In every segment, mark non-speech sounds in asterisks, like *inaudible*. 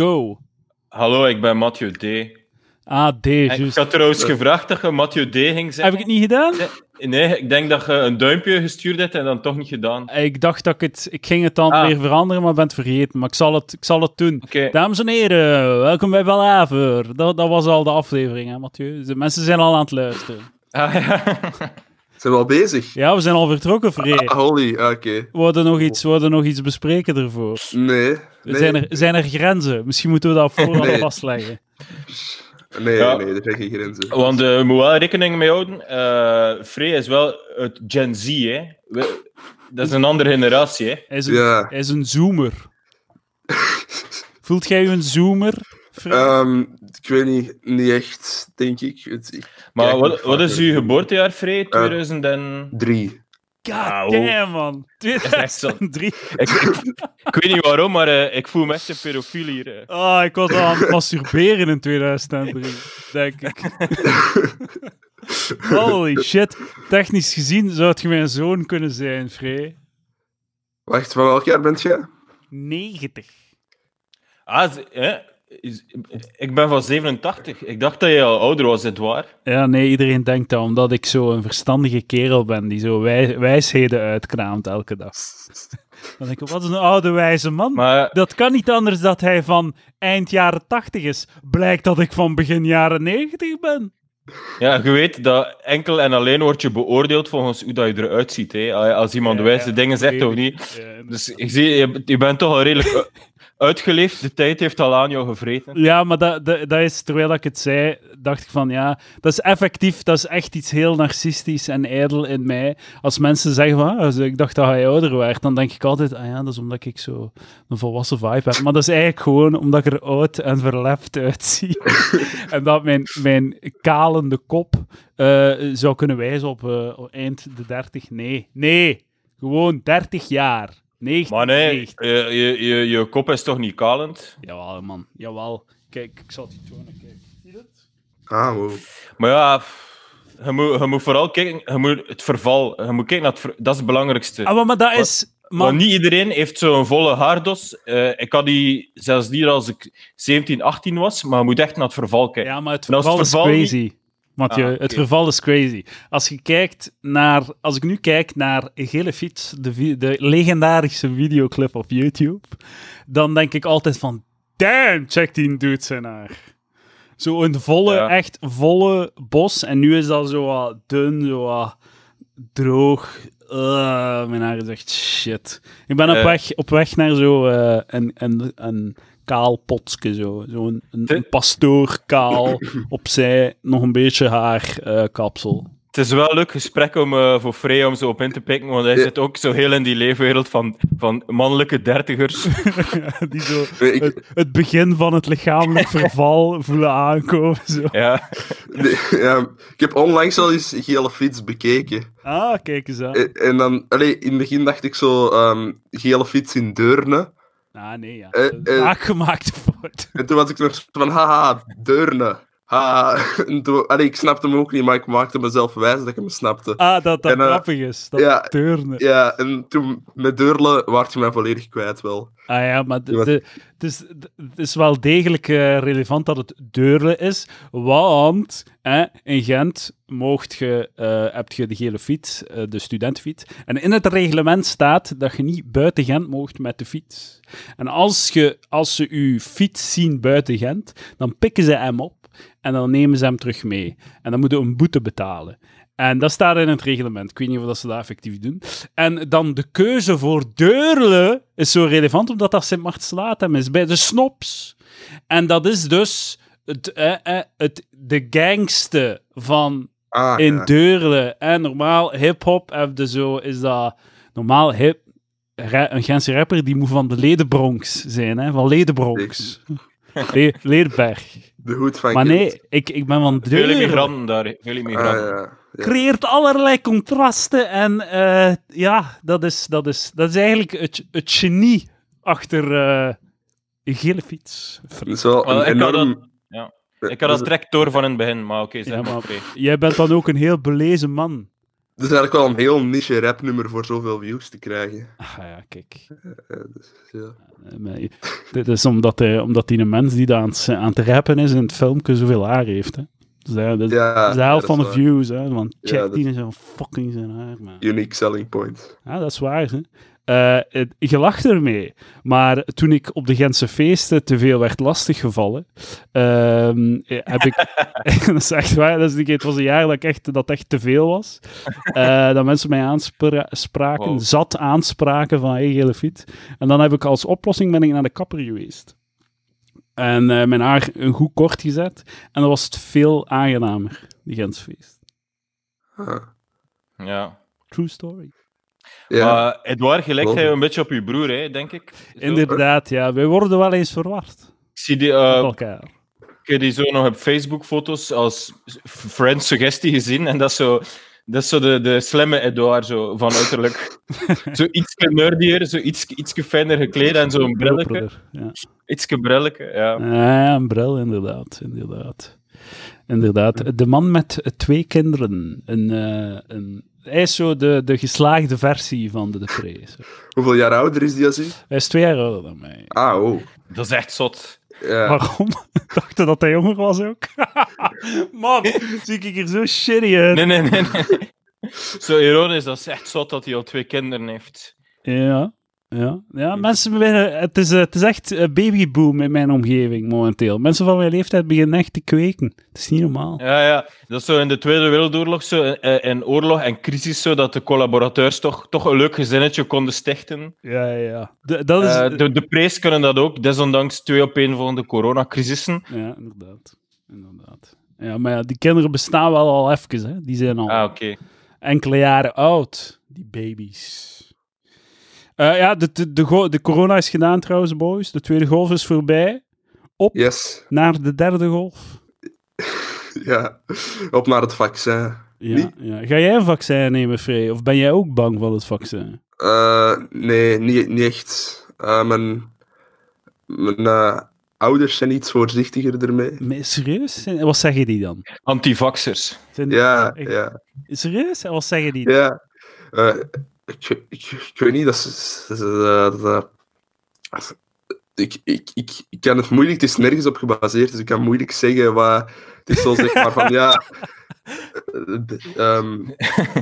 Go. Hallo, ik ben Mathieu D. Ah, D, ik had trouwens gevraagd dat je Mathieu D ging zeggen. Heb ik het niet gedaan? Nee, ik denk dat je een duimpje gestuurd hebt en dan toch niet gedaan. Ik dacht dat ik het... Ik ging het dan Ah. weer veranderen, maar ben het vergeten. Maar ik zal het, ik zal het doen. Dames en heren, welkom bij Balaver. Dat, dat was al de aflevering, hè, Mathieu? De mensen zijn al aan het luisteren. Ah, ja. *laughs* Zijn we al bezig? Ja, we zijn al vertrokken, Free. Ah, holy, ah, oké. We hadden nog iets, we hadden nog iets bespreken ervoor. Nee. Nee, Zijn, er, zijn er grenzen? Misschien moeten we dat Nee. vastleggen. nee, Ja. nee, er zijn geen grenzen. Want eh, je moet wel rekening mee houden. eh Frey is wel het Gen Z, hè. We- dat is een andere generatie, hè. Hij is een, Ja. hij is een zoomer. Voelt jij je een zoomer? Free? Ehm, ik weet niet, niet echt, denk ik. Het, Maar kijk wat, is uw geboortejaar, Frey? 2000 en... Drie. God Auw. damn, man. *laughs* echt zo. 2003. Ik, ik, ik weet niet waarom, maar eh, ik voel me echt een pedofiel hier. Oh, ik was al aan het masturberen in 2003, denk ik. *laughs* Holy shit. Technisch gezien zou het je mijn zoon kunnen zijn, Frey. Wacht, van welk jaar bent jij? 90. Ah, hè? Is- ik ben van 87. Ik dacht dat je al ouder was, het waar? Ja, nee, iedereen denkt dat omdat ik zo een verstandige kerel ben die zo wij- wijsheden uitkraamt elke dag. *laughs* Dan denk ik, wat een oude wijze man. Maar Dat kan niet anders dat hij van eind jaren 80 is. Blijkt dat ik van begin jaren 90 ben. ja, je weet dat enkel en alleen word je beoordeeld volgens hoe dat je eruit ziet. Hè? Als iemand Ja, wijze ja, dingen zegt of niet. Ja, Dus ik zie, je, je bent toch al redelijk *laughs* uitgeleefd. De tijd heeft al aan jou gevreten. Ja, maar dat, dat, dat is, terwijl ik het zei, dacht ik van ja, dat is effectief, dat is echt iets heel narcistisch en ijdel in mij. Als mensen zeggen van, ah, ik dacht dat hij ouder werd, dan denk ik altijd, ah ja, dat is omdat ik zo een volwassen vibe heb. Maar dat is eigenlijk gewoon omdat ik er oud en verlept uitzie. *laughs* en dat mijn, mijn kalende kop eh, zou kunnen wijzen op eh, eind de 30. Nee, nee, gewoon 30 jaar. 90, Maar nee, 90. je, je, je, kop is toch niet kalend? Jawel, man, jawel. Kijk, ik zal het je tonen, kijk. Zie je dat? Ah, wow. Maar ja, je moet, je moet vooral kijken, je moet het verval. Je moet kijken naar het ver- dat is het belangrijkste. Ah, maar, maar dat is... Maar niet iedereen heeft zo'n volle haardos. Eh, ik had die zelfs niet als ik 17, 18 was, maar je moet echt naar het verval kijken. ja, maar het verval is niet- crazy. Mathieu, Ah, het verval is crazy. Als je kijkt naar... Als ik nu kijk naar Gele Fiets, de, de legendarische videoclip op YouTube, dan denk ik altijd van... Damn, check die dude zijn haar. Zo een volle, Ja. echt volle bos. En nu is dat zo wat dun, zo wat droog. Ugh, mijn haar is echt shit. Ik ben op, Eh. weg, op weg naar zo eh, een, een, een kaal potske, zo. Zo'n een, pastoor kaal, *coughs* opzij nog een beetje haar eh, kapsel. Het is wel een leuk gesprek om eh, voor Frey om zo op in te pikken, want hij Ja. zit ook zo heel in die leefwereld van, van mannelijke dertigers. *laughs* Die zo Nee, ik, het, het begin van het lichamelijk *laughs* verval voelen aankomen. Zo. ja. nee, ja, ik heb onlangs al eens Gele Fiets bekeken. Ah, kijk eens aan. En, en dan, allee, in het begin dacht ik zo, ehm, Gele Fiets in Deurne. Ah, nee, ja. Eh, eh. Vaak gemaakte fout. En toen was ik nog van, haha, Deurne. *laughs* Allee, ik snapte hem ook niet, maar ik maakte mezelf wijs dat ik hem snapte. Ah, dat dat En, eh, grappig is. Dat ja, turnen. Ja, en toen met Deurle waart je mij volledig kwijt wel. Ah ja, maar de, Ja, de- het, is, het is wel degelijk eh, relevant dat het Deurle is, want in Gent moogt je, eh, heb je de gele fiets, de studentenfiets, en in het reglement staat dat je niet buiten Gent moogt met de fiets. En als, je, als ze je fiets zien buiten Gent, dan pikken ze hem op en dan nemen ze hem terug mee. En dan moeten we een boete betalen. En dat staat in het reglement. Ik weet niet of dat ze dat effectief doen. En dan de keuze voor Deurle is zo relevant, omdat dat Sint Martslatem is, bij de Snops. En dat is dus het, eh, eh, het, de gangste van Ah, in ja. Deurle. En normaal hip-hop zo, is dat normaal hip. Een Gentse rapper die moet van de Ledenbronx zijn, hè? van Ledenbronx. Le Ledenberg. De hoed van Maar nee, ik, ik ben van Veel Deurle. immigranten daar, veel Ah, immigranten. ja. ja. creëert allerlei contrasten. En eh, ja, dat is, dat, is, dat is eigenlijk het, het genie achter eh gele fiets. Dat is wel Wel, een ik had enorm... dat- ja. Ik had dat direct door van in het begin, maar oké, zeg Ja, maar. maar Frey. jij bent dan ook een heel belezen man. Is eigenlijk wel een heel niche rapnummer voor zoveel views te krijgen. Ah ja, kijk. Eh, dus, ja. Eh, Dit is omdat, hij, omdat die een mens die daar aan het, aan het rappen is in het filmpje zoveel haar heeft. Hè. Dus dat, dat, Ja, dat is de helft van de views. Hè. Want check die is zo fucking zijn haar. Man. Unique selling point. Ja, dat is waar. Hè. Eh, het- je lacht ermee. Maar toen ik op de Gentse feesten te veel werd lastiggevallen, ehm, eh, heb ik... *laughs* *laughs* dat is echt waar. Dat is, niet- het was een jaar dat, ik echt, dat echt te veel was. Eh, dat mensen mij aanspraken, Wow. zat aanspraken van hey, gele fiets. En dan heb ik als oplossing ben ik naar de kapper geweest. En eh, mijn haar een goed kort gezet. En dan was het veel aangenamer, die Gentse feest. Ja. True story. Ja, Maar Edouard, gelijkt Klopt. hij een beetje op je broer, hè, denk ik. Zo. Inderdaad, ja. Wij worden wel eens verward. Ik zie die, eh, elkaar. ik heb die zo nog op Facebook-foto's als friend suggestie gezien. En dat is zo, dat is zo de, de slimme Edouard, zo van uiterlijk. *laughs* zo iets nerdier, zo iets, ietsje fijner gekleed en zo'n brilletje. Ja. Ietsje brilletje, ja. ja, een bril, inderdaad. Inderdaad. inderdaad. De man met twee kinderen. Een, eh, een, hij is zo de, de geslaagde versie van de Depree. zo. hoeveel jaar ouder is die als u? Hij is twee jaar ouder dan mij. Ah, oh. Dat is echt zot. Ja. Waarom? Ik *laughs* dacht dat hij jonger was ook. *laughs* Man, zie ik hier zo shitty uit. Nee, nee, nee. nee. Zo ironisch, dat is echt zot dat hij al twee kinderen heeft. Ja, ja. ja mensen beginnen, het, is, eh, het is echt een babyboom in mijn omgeving momenteel. Mensen van mijn leeftijd beginnen echt te kweken. Het is niet normaal. Ja, ja. Dat is zo in de Tweede Wereldoorlog, zo, eh, in oorlog en crisis, zo, dat de collaborateurs toch, toch een leuk gezinnetje konden stichten. Ja, ja. De- dat is... Eh, de, de prijs kunnen dat ook, desondanks twee opeenvolgende coronacrisissen. Ja, inderdaad. inderdaad. Ja, maar ja, die kinderen bestaan wel al even, hè. Die zijn al Ah, enkele jaren oud, die baby's. Eh, ja, de, de, de, corona is gedaan trouwens, boys. De tweede golf is voorbij. Yes. Naar de derde golf. *laughs* Ja. Op naar het vaccin. Ja, ja. Ga jij een vaccin nemen, Frey? Of ben jij ook bang van het vaccin? Eh, nee, niet, niet echt. Eh, mijn mijn ouders zijn iets voorzichtiger ermee. Maar serieus? Wat zeggen die dan? Antivaxers. Ja, echt- ja, Serieus? En wat zeggen die? dan? ja. Ik, ik, ik, weet niet, dat is... dat is, eh, ik, ik, ik, ik kan het moeilijk, het is nergens op gebaseerd, dus ik kan moeilijk zeggen wat... Het is zo zeg maar van, ja... *laughs* eh, ehm,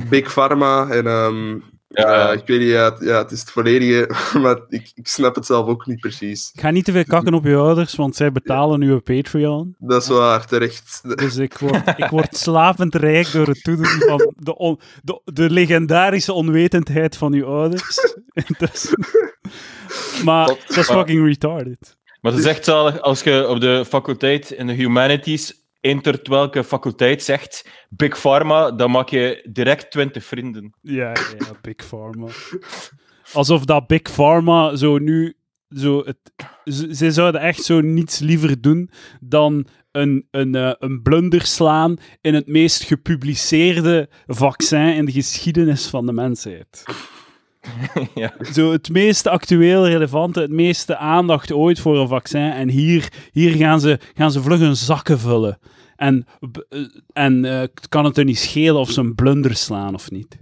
Big Pharma en... ehm, Ja. ik weet niet, ja, het- ja, het is het volledige, *laughs* maar ik, ik snap het zelf ook niet precies. Ga niet te veel kakken op je ouders, want zij betalen nu een Patreon. Dat is waar, terecht. Dus ik *laughs* word, ik word slapend rijk door het toedoen van de, on- de, de legendarische onwetendheid van uw ouders. *laughs* Dus- maar dat is fucking retarded. Maar het is echt zalig als je op de faculteit in de humanities entert welke faculteit zegt Big Pharma, dan maak je direct 20 vrienden. Ja, ja, *laughs* Big Pharma. Alsof dat Big Pharma zo nu... Zo het, ze, ze zouden echt zo niets liever doen dan een, een, eh, een blunder slaan in het meest gepubliceerde vaccin in de geschiedenis van de mensheid. *laughs* ja. Zo het meest actueel, relevante, het meeste aandacht ooit voor een vaccin. En hier, hier gaan, ze, gaan ze vlug hun zakken vullen. En, eh, en eh, kan het er niet schelen of ze een blunder slaan of niet.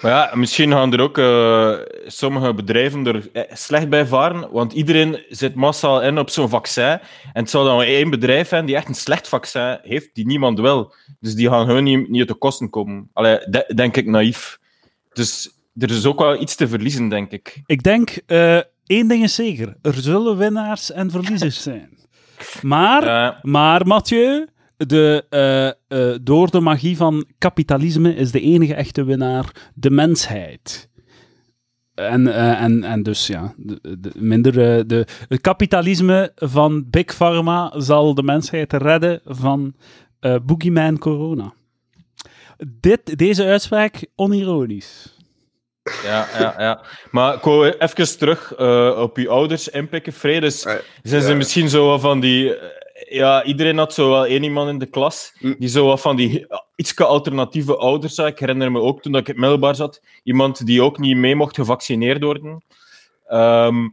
Maar ja, misschien gaan er ook eh, sommige bedrijven er slecht bij varen, want iedereen zit massaal in op zo'n vaccin. En het zal dan één bedrijf zijn die echt een slecht vaccin heeft, die niemand wil. Dus die gaan gewoon niet, niet uit de kosten komen. Allee, de- denk ik naïef. Dus er is ook wel iets te verliezen, denk ik. Ik denk, één ding is zeker. Er zullen winnaars en verliezers zijn. Maar, maar Mathieu, de, eh, eh, door de magie van kapitalisme is de enige echte winnaar de mensheid. En, eh, en, en dus ja, de, de, minder, de, het kapitalisme van Big Pharma zal de mensheid redden van Boogeyman Corona. Dit, deze uitspraak onironisch. Ja, ja, ja. Maar ik wou even terug eh, op je ouders inpikken. Dus Ah, zijn ze misschien zo van die... eh, Ja, iedereen had zo wel één iemand in de klas Hm. die zo wat van die iets alternatieve ouders had. Ik herinner me ook toen dat ik in het middelbaar zat, iemand die ook niet mee mocht gevaccineerd worden. Ehm,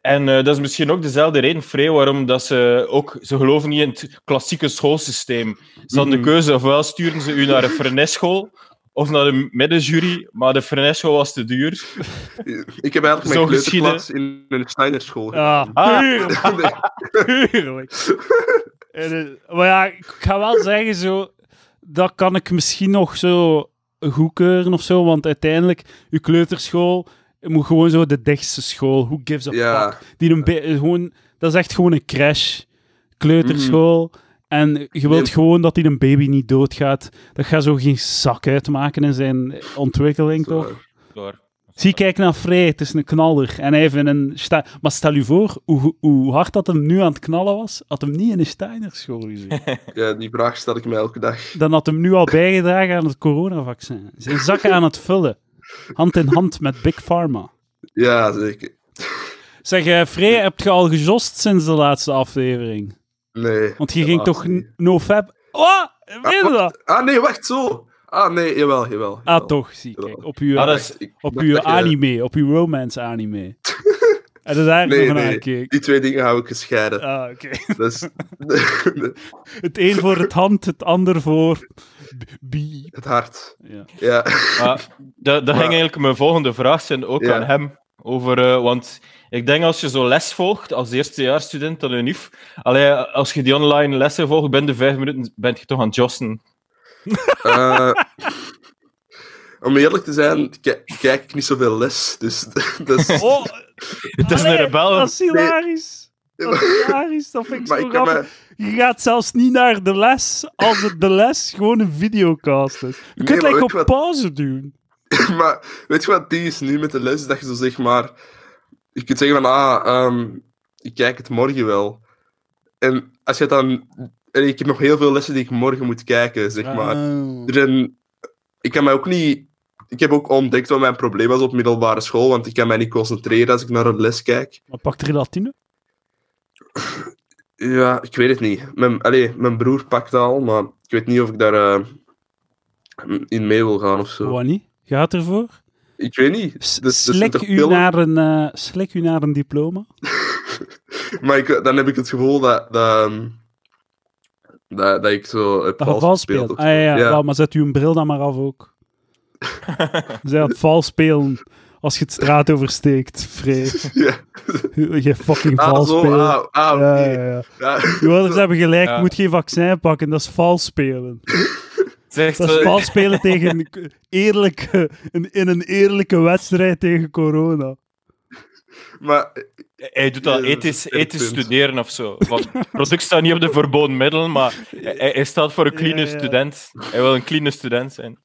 en eh, dat is misschien ook dezelfde reden, Frey, waarom dat ze ook... Ze geloven niet in het klassieke schoolsysteem. Ze hadden Mhm. de keuze, ofwel sturen ze u naar een frenesschool, of naar de middenjury, maar de Frenesco was te duur. Ik heb eigenlijk Zo mijn kleuterklas in een Steinerschool Ja, Ah. tuurlijk. *laughs* Nee. Tuurlijk. En, eh, maar ja, ik ga wel zeggen, zo, dat kan ik misschien nog zo goedkeuren of zo, want uiteindelijk, je kleuterschool je moet gewoon zo de dichtste school, who gives a Ja, fuck. Die een gewoon, dat is echt gewoon een crash. Kleuterschool. En je wilt Nee. gewoon dat die een baby niet doodgaat. Dat gaat zo geen zak uitmaken in zijn ontwikkeling, toch? Door. Zie, kijk naar Frey, het is een knaller. En hij in een sta- Maar stel je voor, hoe, hoe hard dat hem nu aan het knallen was, had hem niet in een Steinerschool gezien. *laughs* Ja, die vraag stel ik me elke dag. Dan had hem nu al bijgedragen aan het coronavaccin. Zijn zakken aan het vullen. Hand in hand met Big Pharma. Ja, zeker. Zeg, eh Frey, heb je al gejost sinds de laatste aflevering? Nee. Want je de ging toch niet. nofab... Oh, weet je dat? Ah, nee, wacht, zo. Ah, nee, jawel, jawel. Ah, toch, zie, kijk. Op uw, Ah, is- Ik op uw je- anime, op uw romance anime. *laughs* en dat Nee, nog naar nee. gekeken. Die twee dingen hou ik gescheiden. Ah, oké. *laughs* Dat is *laughs* Het een voor het hand, het ander voor... het hart. Ja. Ja. Maar dat, dat ging eigenlijk mijn volgende vraag zijn, ook Ja. aan hem. Over, eh, want ik denk als je zo les volgt als eerstejaarsstudent aan de UNIF, allee, als je die online lessen volgt, binnen de vijf minuten ben je toch aan het jossen. Eh, om eerlijk te zijn, ki- kijk ik niet zoveel les. Dus *laughs* dat is... Oh, Het is een allee, rebel. Dat is hilarisch. Dat is hilarisch, dat vind ik Maar zo ik kan grappig. me... Je gaat zelfs niet naar de les als het de les gewoon een videocast is. Je Nee, kunt weet op wat- pauze doen. *laughs* maar weet je wat die is nu met de les? Dat je zo zeg maar... Je kunt zeggen van, ah, ehm, ik kijk het morgen wel. En als je dan... en Ik heb nog heel veel lessen die ik morgen moet kijken, zeg maar. Ah. Er zijn... Ik kan mij ook niet... Ik heb ook ontdekt wat mijn probleem was op middelbare school, want ik kan mij niet concentreren als ik naar een les kijk. Maar pakt relatine? *laughs* Ja, ik weet het niet. Mijn, allee, mijn broer pakt al, maar ik weet niet of ik daar eh, in mee wil gaan of zo. Wat niet? Gaat ervoor? Ik weet niet. Dus- dus slik, toch u naar een, eh, slik u naar een diploma? *laughs* Maar ik, dan heb ik het gevoel dat, dat, ehm, dat, dat ik zo heb vals vals speelt. Ah, ja, ja. wel, maar zet u een bril dan maar af ook. *laughs* Zij het vals spelen als je het straat oversteekt, Free. *laughs* Ja. Je fucking Ah, vals spelen. ah, ah, ja, ja, ja. Ja. Je ouders hebben gelijk, Ja. je moet geen vaccin pakken, dat is vals spelen. Zegt, Dat is eh, vals spelen tegen eerlijke, in een eerlijke wedstrijd tegen corona. Maar hij doet dat Ja, dat is ethisch, ethisch studeren of zo. Want het product staat niet op de verboden middelen, maar hij, hij staat voor een clean Ja, ja. student. Hij wil een clean student zijn.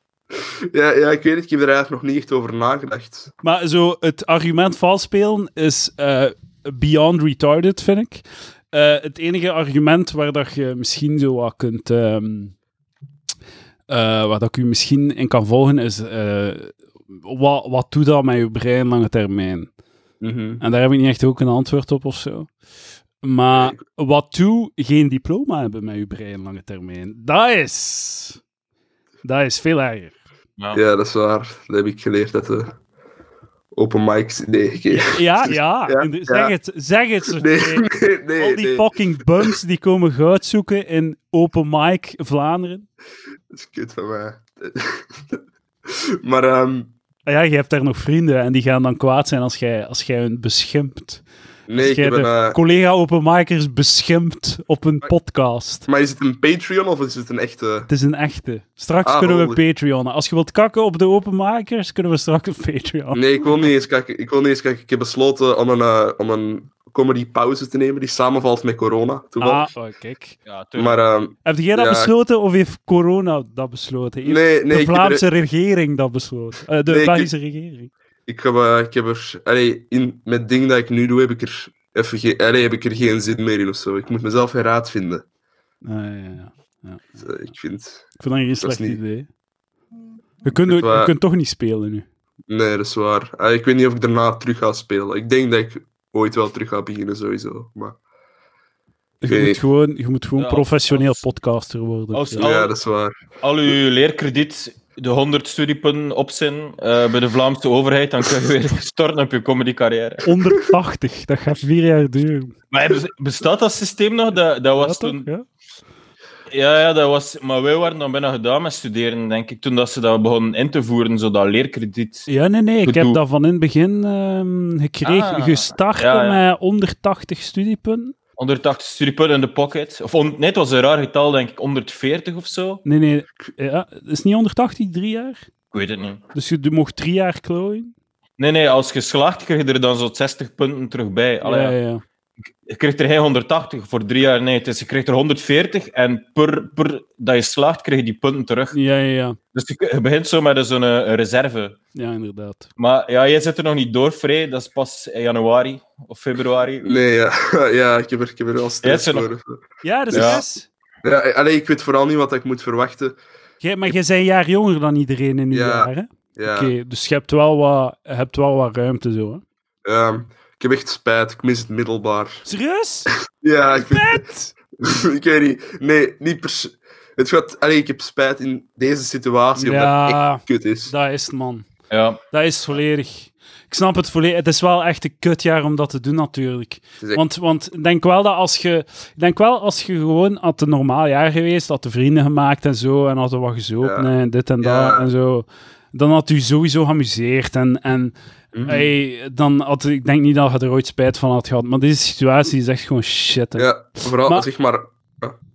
ja, ja, ik weet het, ik heb er eigenlijk nog niet echt over nagedacht. Maar zo, het argument vals spelen is eh, beyond retarded, vind ik. Eh, het enige argument waar dat je misschien zo wat kunt... ehm eh, dat ik u misschien in kan volgen, is... eh, wat, wat doet dat met je brein lange termijn? Mhm. En daar heb ik niet echt ook een antwoord op of zo. Maar wat doe geen diploma hebben met je brein lange termijn? Dat is... Dat is veel erger. Ja. Ja, dat is waar. Dat heb ik geleerd uit de open mics. Nee, oké. Ja, ja. *laughs* Ja, inder- ja. Zeg het, zeg het. Sophie. Nee, nee, *laughs* nee. Al die nee. fucking bums die komen goud zoeken in open mic Vlaanderen. Dat is kut van mij. *laughs* maar ehm, Ah Ja, je hebt daar nog vrienden en die gaan dan kwaad zijn als jij, als jij hun beschimpt. nee, ik jij de een... eh, collega openmakers beschimpt op een podcast. Maar is het een Patreon of is het een echte... Het is een echte. Straks Ah, kunnen we. Patreon. Als je wilt kakken op de openmakers, kunnen we straks een Patreon. Nee, ik wil niet eens kijken. Ik wil niet eens kijken. Ik heb besloten om een, eh, om een comedy pauze te nemen die samenvalt met corona. Toevallig. Ah, oh, kijk. Ja, maar ehm, Heb jij dat Ja. besloten of heeft corona dat besloten? Heeft nee, nee, de ik Vlaamse regering dat besloten? Eh, de Nee, ik- Belgische regering. ik heb, eh, ik heb er... Allee, in, met het ding dat ik nu doe, heb ik er, even geen, allee, heb ik er geen zin meer in of zo. Ik moet mezelf heruit vinden. Ah, ja, ja. Dus, eh, ik vind... Ik vind dat geen slecht niet- idee. Je kunt, Het je kunt toch niet spelen nu. Nee, dat is waar. Ah, ik weet niet of ik daarna terug ga spelen. Ik denk dat ik ooit wel terug ga beginnen, sowieso. Maar Je moet gewoon, je moet gewoon Ja, professioneel als- podcaster worden. als- Ja. Al- ja, dat is waar. Al uw leerkrediet de 100 studiepunten op zijn eh, bij de Vlaamse overheid, dan kun je weer *laughs* starten op je comedycarrière. 180, dat gaat vier jaar duren. Maar bes- bestaat dat systeem nog? Dat, dat was Ja, toch? toen... Ja? Ja, ja, dat was... Maar wij waren dan bijna gedaan met studeren, denk ik, toen dat ze dat begonnen in te voeren, zo dat leerkrediet. Ja, nee, nee. Ik heb dat van in het begin ehm, gekregen, Ah, gestart ja, ja. met onder 80 studiepunten. 180 studiepunten in de pocket. Of on- nee, het was een raar getal, denk ik, 140 of zo. Nee, nee. Ja, is niet 180, drie jaar? Ik weet het niet. Dus je mocht drie jaar klooien? Nee, nee, als je slaagt, krijg je er dan zo 60 punten terug bij. Allee, ja, ja. Ja. Je krijgt er geen 180 voor drie jaar, nee. Dus je krijgt er 140 en per, per dat je slaagt, krijg je die punten terug. Ja, ja, ja. Dus je, je begint zo met zo'n een reserve. Ja, inderdaad. Maar ja, jij zit er nog niet door, Frey. Dat is pas in januari of februari. Nee, ja, *laughs* ja ik, heb er, ik heb er wel stress Ja, het voor. Ja, dat is Ja. best. Ja, allee, ik weet vooral niet wat ik moet verwachten. Jij, maar jij bent een jaar jonger dan iedereen in uw Ja. jaar, hè? Ja, Oké, dus je hebt wel wat, je hebt wel wat ruimte zo, hè? ehm, ik heb echt spijt. Ik mis het middelbaar. Serieus? Ja, ik, vind, Vet! *laughs* ik weet niet. Nee, niet per se. Het gaat, allee, ik heb spijt in deze situatie, omdat het Ja, echt kut is. dat is het, man. Ja, Dat is volledig. Ik snap het volledig. Het is wel echt een kutjaar om dat te doen, natuurlijk. Echt- Want, want ik denk wel dat als je... Ik denk wel als je gewoon had een normaal jaar geweest, had de vrienden gemaakt en zo, en had er wat gezopen Ja. en dit en Ja. dat en zo, dan had u sowieso geamuseerd. En, en hey, dan had ik denk niet dat je er ooit spijt van had gehad. Maar deze situatie is echt gewoon shit. Hè. Ja, vooral, Maar- zeg maar,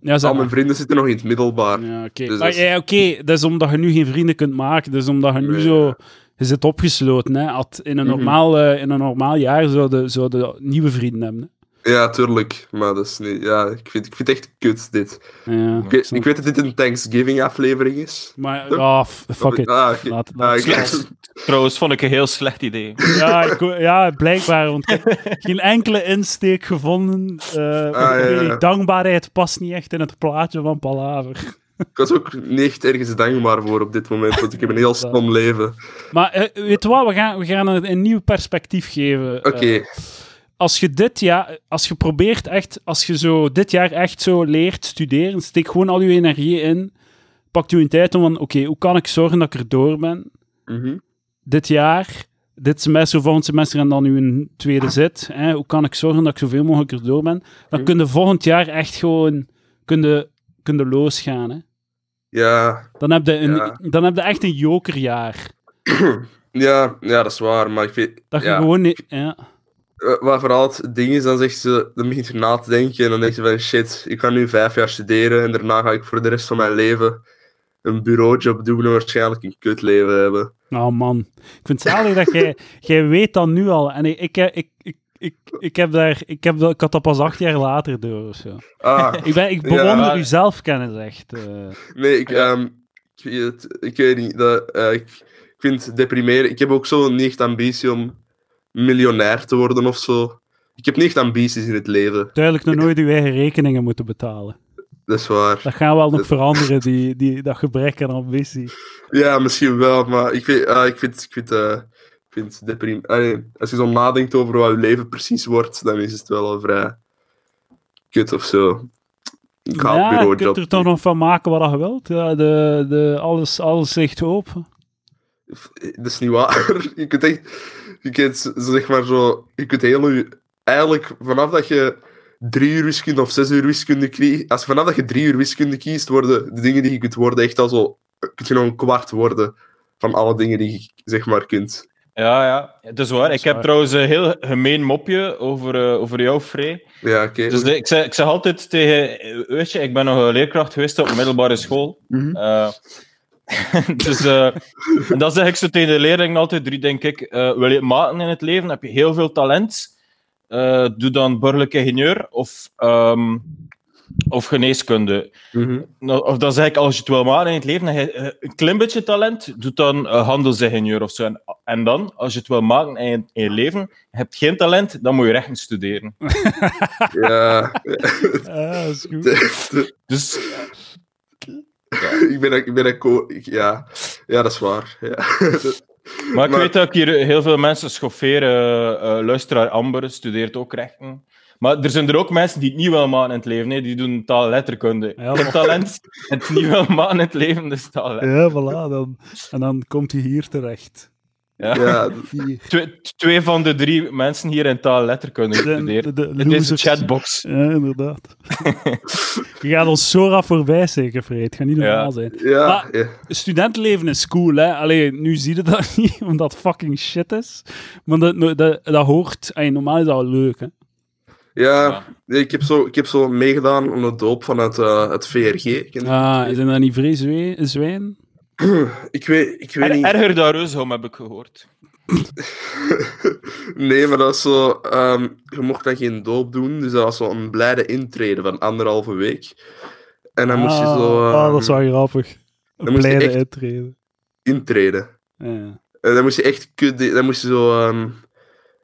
Ja, al mijn vrienden zitten nog in het middelbaar. Ja, oké. Dus Maar dat is- ja, dat is omdat je nu geen vrienden kunt maken. Dus omdat je nu Nee, zo... Je zit opgesloten, hè. Had in, een normaal, eh, in een normaal jaar zouden zouden nieuwe vrienden hebben. Ja, tuurlijk. Maar dat is niet... Ja, ik vind, ik vind het echt kut, dit. Ja, Ik, weet- ik weet dat dit een Thanksgiving-aflevering is. Maar f- fuck it. Ah. Laat, Ah, ik- *laughs* trouwens vond ik een heel slecht idee. ja, ik, ja, blijkbaar. Want ik heb geen enkele insteek gevonden. Eh, ja, ja. dankbaarheid past niet echt in het plaatje van Palaver. Ik was ook niet echt ergens dankbaar voor op dit moment, want ik heb een heel stom leven. Maar eh, weet je wat, we gaan, we gaan een, een nieuw perspectief geven. Oké, Eh, als je dit jaar, als je probeert echt, als je zo dit jaar echt zo leert studeren, steek gewoon al je energie in. Pak je een tijd om van, oké, hoe kan ik zorgen dat ik er door ben? mhm. Dit jaar, dit semester, volgend semester en dan nu een tweede zit. Hè? Hoe kan ik zorgen dat ik zoveel mogelijk er door ben? Dan Mhm. kun je volgend jaar echt gewoon, kun je, kun je losgaan. Hè? ja, Dan, heb je een, Ja. dan heb je echt een jokerjaar. *clears throat* ja, ja, dat is waar, maar ik weet... Dat je gewoon niet... Ja. Eh, Wat vooral het ding is, dan zegt ze, dan begint je na te denken en dan denk je van shit, ik kan nu vijf jaar studeren en daarna ga ik voor de rest van mijn leven een bureaujob doen en waarschijnlijk een kutleven hebben. Nou man, ik vind het zalig dat jij, *laughs* jij weet dat nu al. En ik, ik, ik, ik, ik, ik, heb daar, ik, heb, ik had dat pas acht jaar later door of zo. Ah, *laughs* Ik, ben, ik Ja. bewonder uw zelfkennis echt. eh. nee, ik, ehm, ik, weet, ik weet niet. Dat, eh, ik, ik vind het deprimerend. Ik heb ook zo niet echt ambitie om miljonair te worden of zo. Ik heb niet echt ambities in het leven, Duidelijk nog nooit uw eigen rekeningen moeten betalen. dat is waar. Dat gaan wel nog Dat- veranderen, die, die, dat gebrek aan ambitie. Ja, misschien wel, maar ik, weet, ah, ik vind, ik vind, eh, ik vind. Allee, als je zo nadenkt over wat je leven precies wordt, dan is het wel al vrij kut of zo. Ik Ja, je kunt er toch nog van maken wat je wilt. Ja, de, de, alles, alles ligt open. Dat is niet waar. *laughs* Je kunt echt, je kunt zeg maar zo, je kunt heel eigenlijk vanaf dat je drie uur wiskunde of zes uur wiskunde kiest, als vanaf dat je drie uur wiskunde kiest, worden de dingen die je kunt worden echt al zo, kun je nog een kwart worden van alle dingen die je zeg maar kunt. Ja, ja, het is waar. is Ik heb waar. trouwens een heel gemeen mopje over, eh, over jou, Frey. Ja, oké. Dus de- ik, zeg, ik zeg altijd tegen... eh, Weet je, ik ben nog een leerkracht geweest op een middelbare school. Mhm. Eh, *laughs* dus eh, en dan zeg ik zo tegen de leerlingen altijd drie, denk ik. eh, wil je het maken in het leven? Heb je heel veel talent? eh, doe dan burgerlijk ingenieur of, ehm, of geneeskunde. Mhm. Nou, Of dan zeg ik, als je het wil maken in het leven, heb je een klein beetje talent, doe dan handelsingenieur of zo. En, en dan, als je het wil maken in je, in je leven, je hebt geen talent, dan moet je rechten studeren. *laughs* Ja. Ja, *laughs* dat is goed. Dus *laughs* ik ben ik ben ik- ja. ja, dat is waar. Ja. *laughs* Maar ik Maar- weet dat ik hier heel veel mensen schofferen. eh luisteraar Amber studeert ook rechten. Maar er zijn er ook mensen die het niet willen maken in het leven. hè. Die doen. Ja, ik heb talent en het niet willen maken in het leven, dus taalletterkunde. Ja, voilà. Dan, en dan komt hij hier terecht. Ja. *laughs* Twee, twee van de drie mensen hier in taal letterkunde De, studeren. de, de In deze chatbox. Ja, inderdaad. *laughs* Je gaat ons zo rap voorbij, zeker. Het gaat niet normaal Ja. zijn. ja, Maar- ja. Studentenleven is cool, hè. Alleen, nu zie je dat *laughs* niet, omdat fucking shit is. Maar dat, dat, dat hoort... ey, normaal is dat wel leuk, hè. Ja, ik, heb zo, ik heb zo meegedaan aan de doop van het, eh, het VRG. Ah, zijn dat niet vrij zwe- zwijn? *clears throat* Ik weet, ik weet Er, niet. erger dan Reusholm heb ik gehoord. *laughs* Nee, maar dat is zo... ehm, je mocht dan geen doop doen, dus dat was zo een blijde intrede van anderhalve week. En dan moest je zo... Ah, ehm, dat is wel grappig. Een dan moest je blijde echt- intreden. Ja. En dan moest je echt... kut- Dan moest je zo... ehm,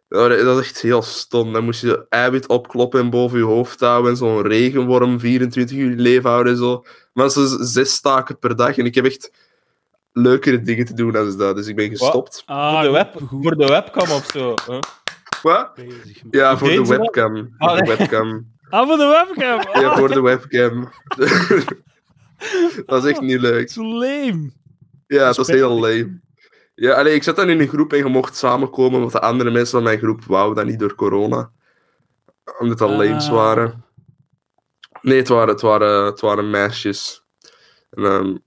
ja, dat is echt heel stom. Dan moest je zo eiwit opkloppen en boven je hoofd houden en zo'n regenworm 24 uur leven houden en zo. Maar dat is zes taken per dag en ik heb echt leukere dingen te doen dan dat. Dus ik ben gestopt. Ah, voor, de web, voor de webcam of zo. huh? Wat? Ja, voor de webcam. Voor Ah, de nee. webcam. Ah, voor de webcam. Ja, Ah, voor de webcam. *laughs* dat is echt niet leuk. Zo lame. Ja, Dat is heel lame. Ja, allee, ik zat dan in een groep en je mocht samenkomen, want de andere mensen van mijn groep wouden dat niet door corona. Omdat dat lames Ah. waren. Nee, het waren, het waren, het waren meisjes. En, ehm, mm,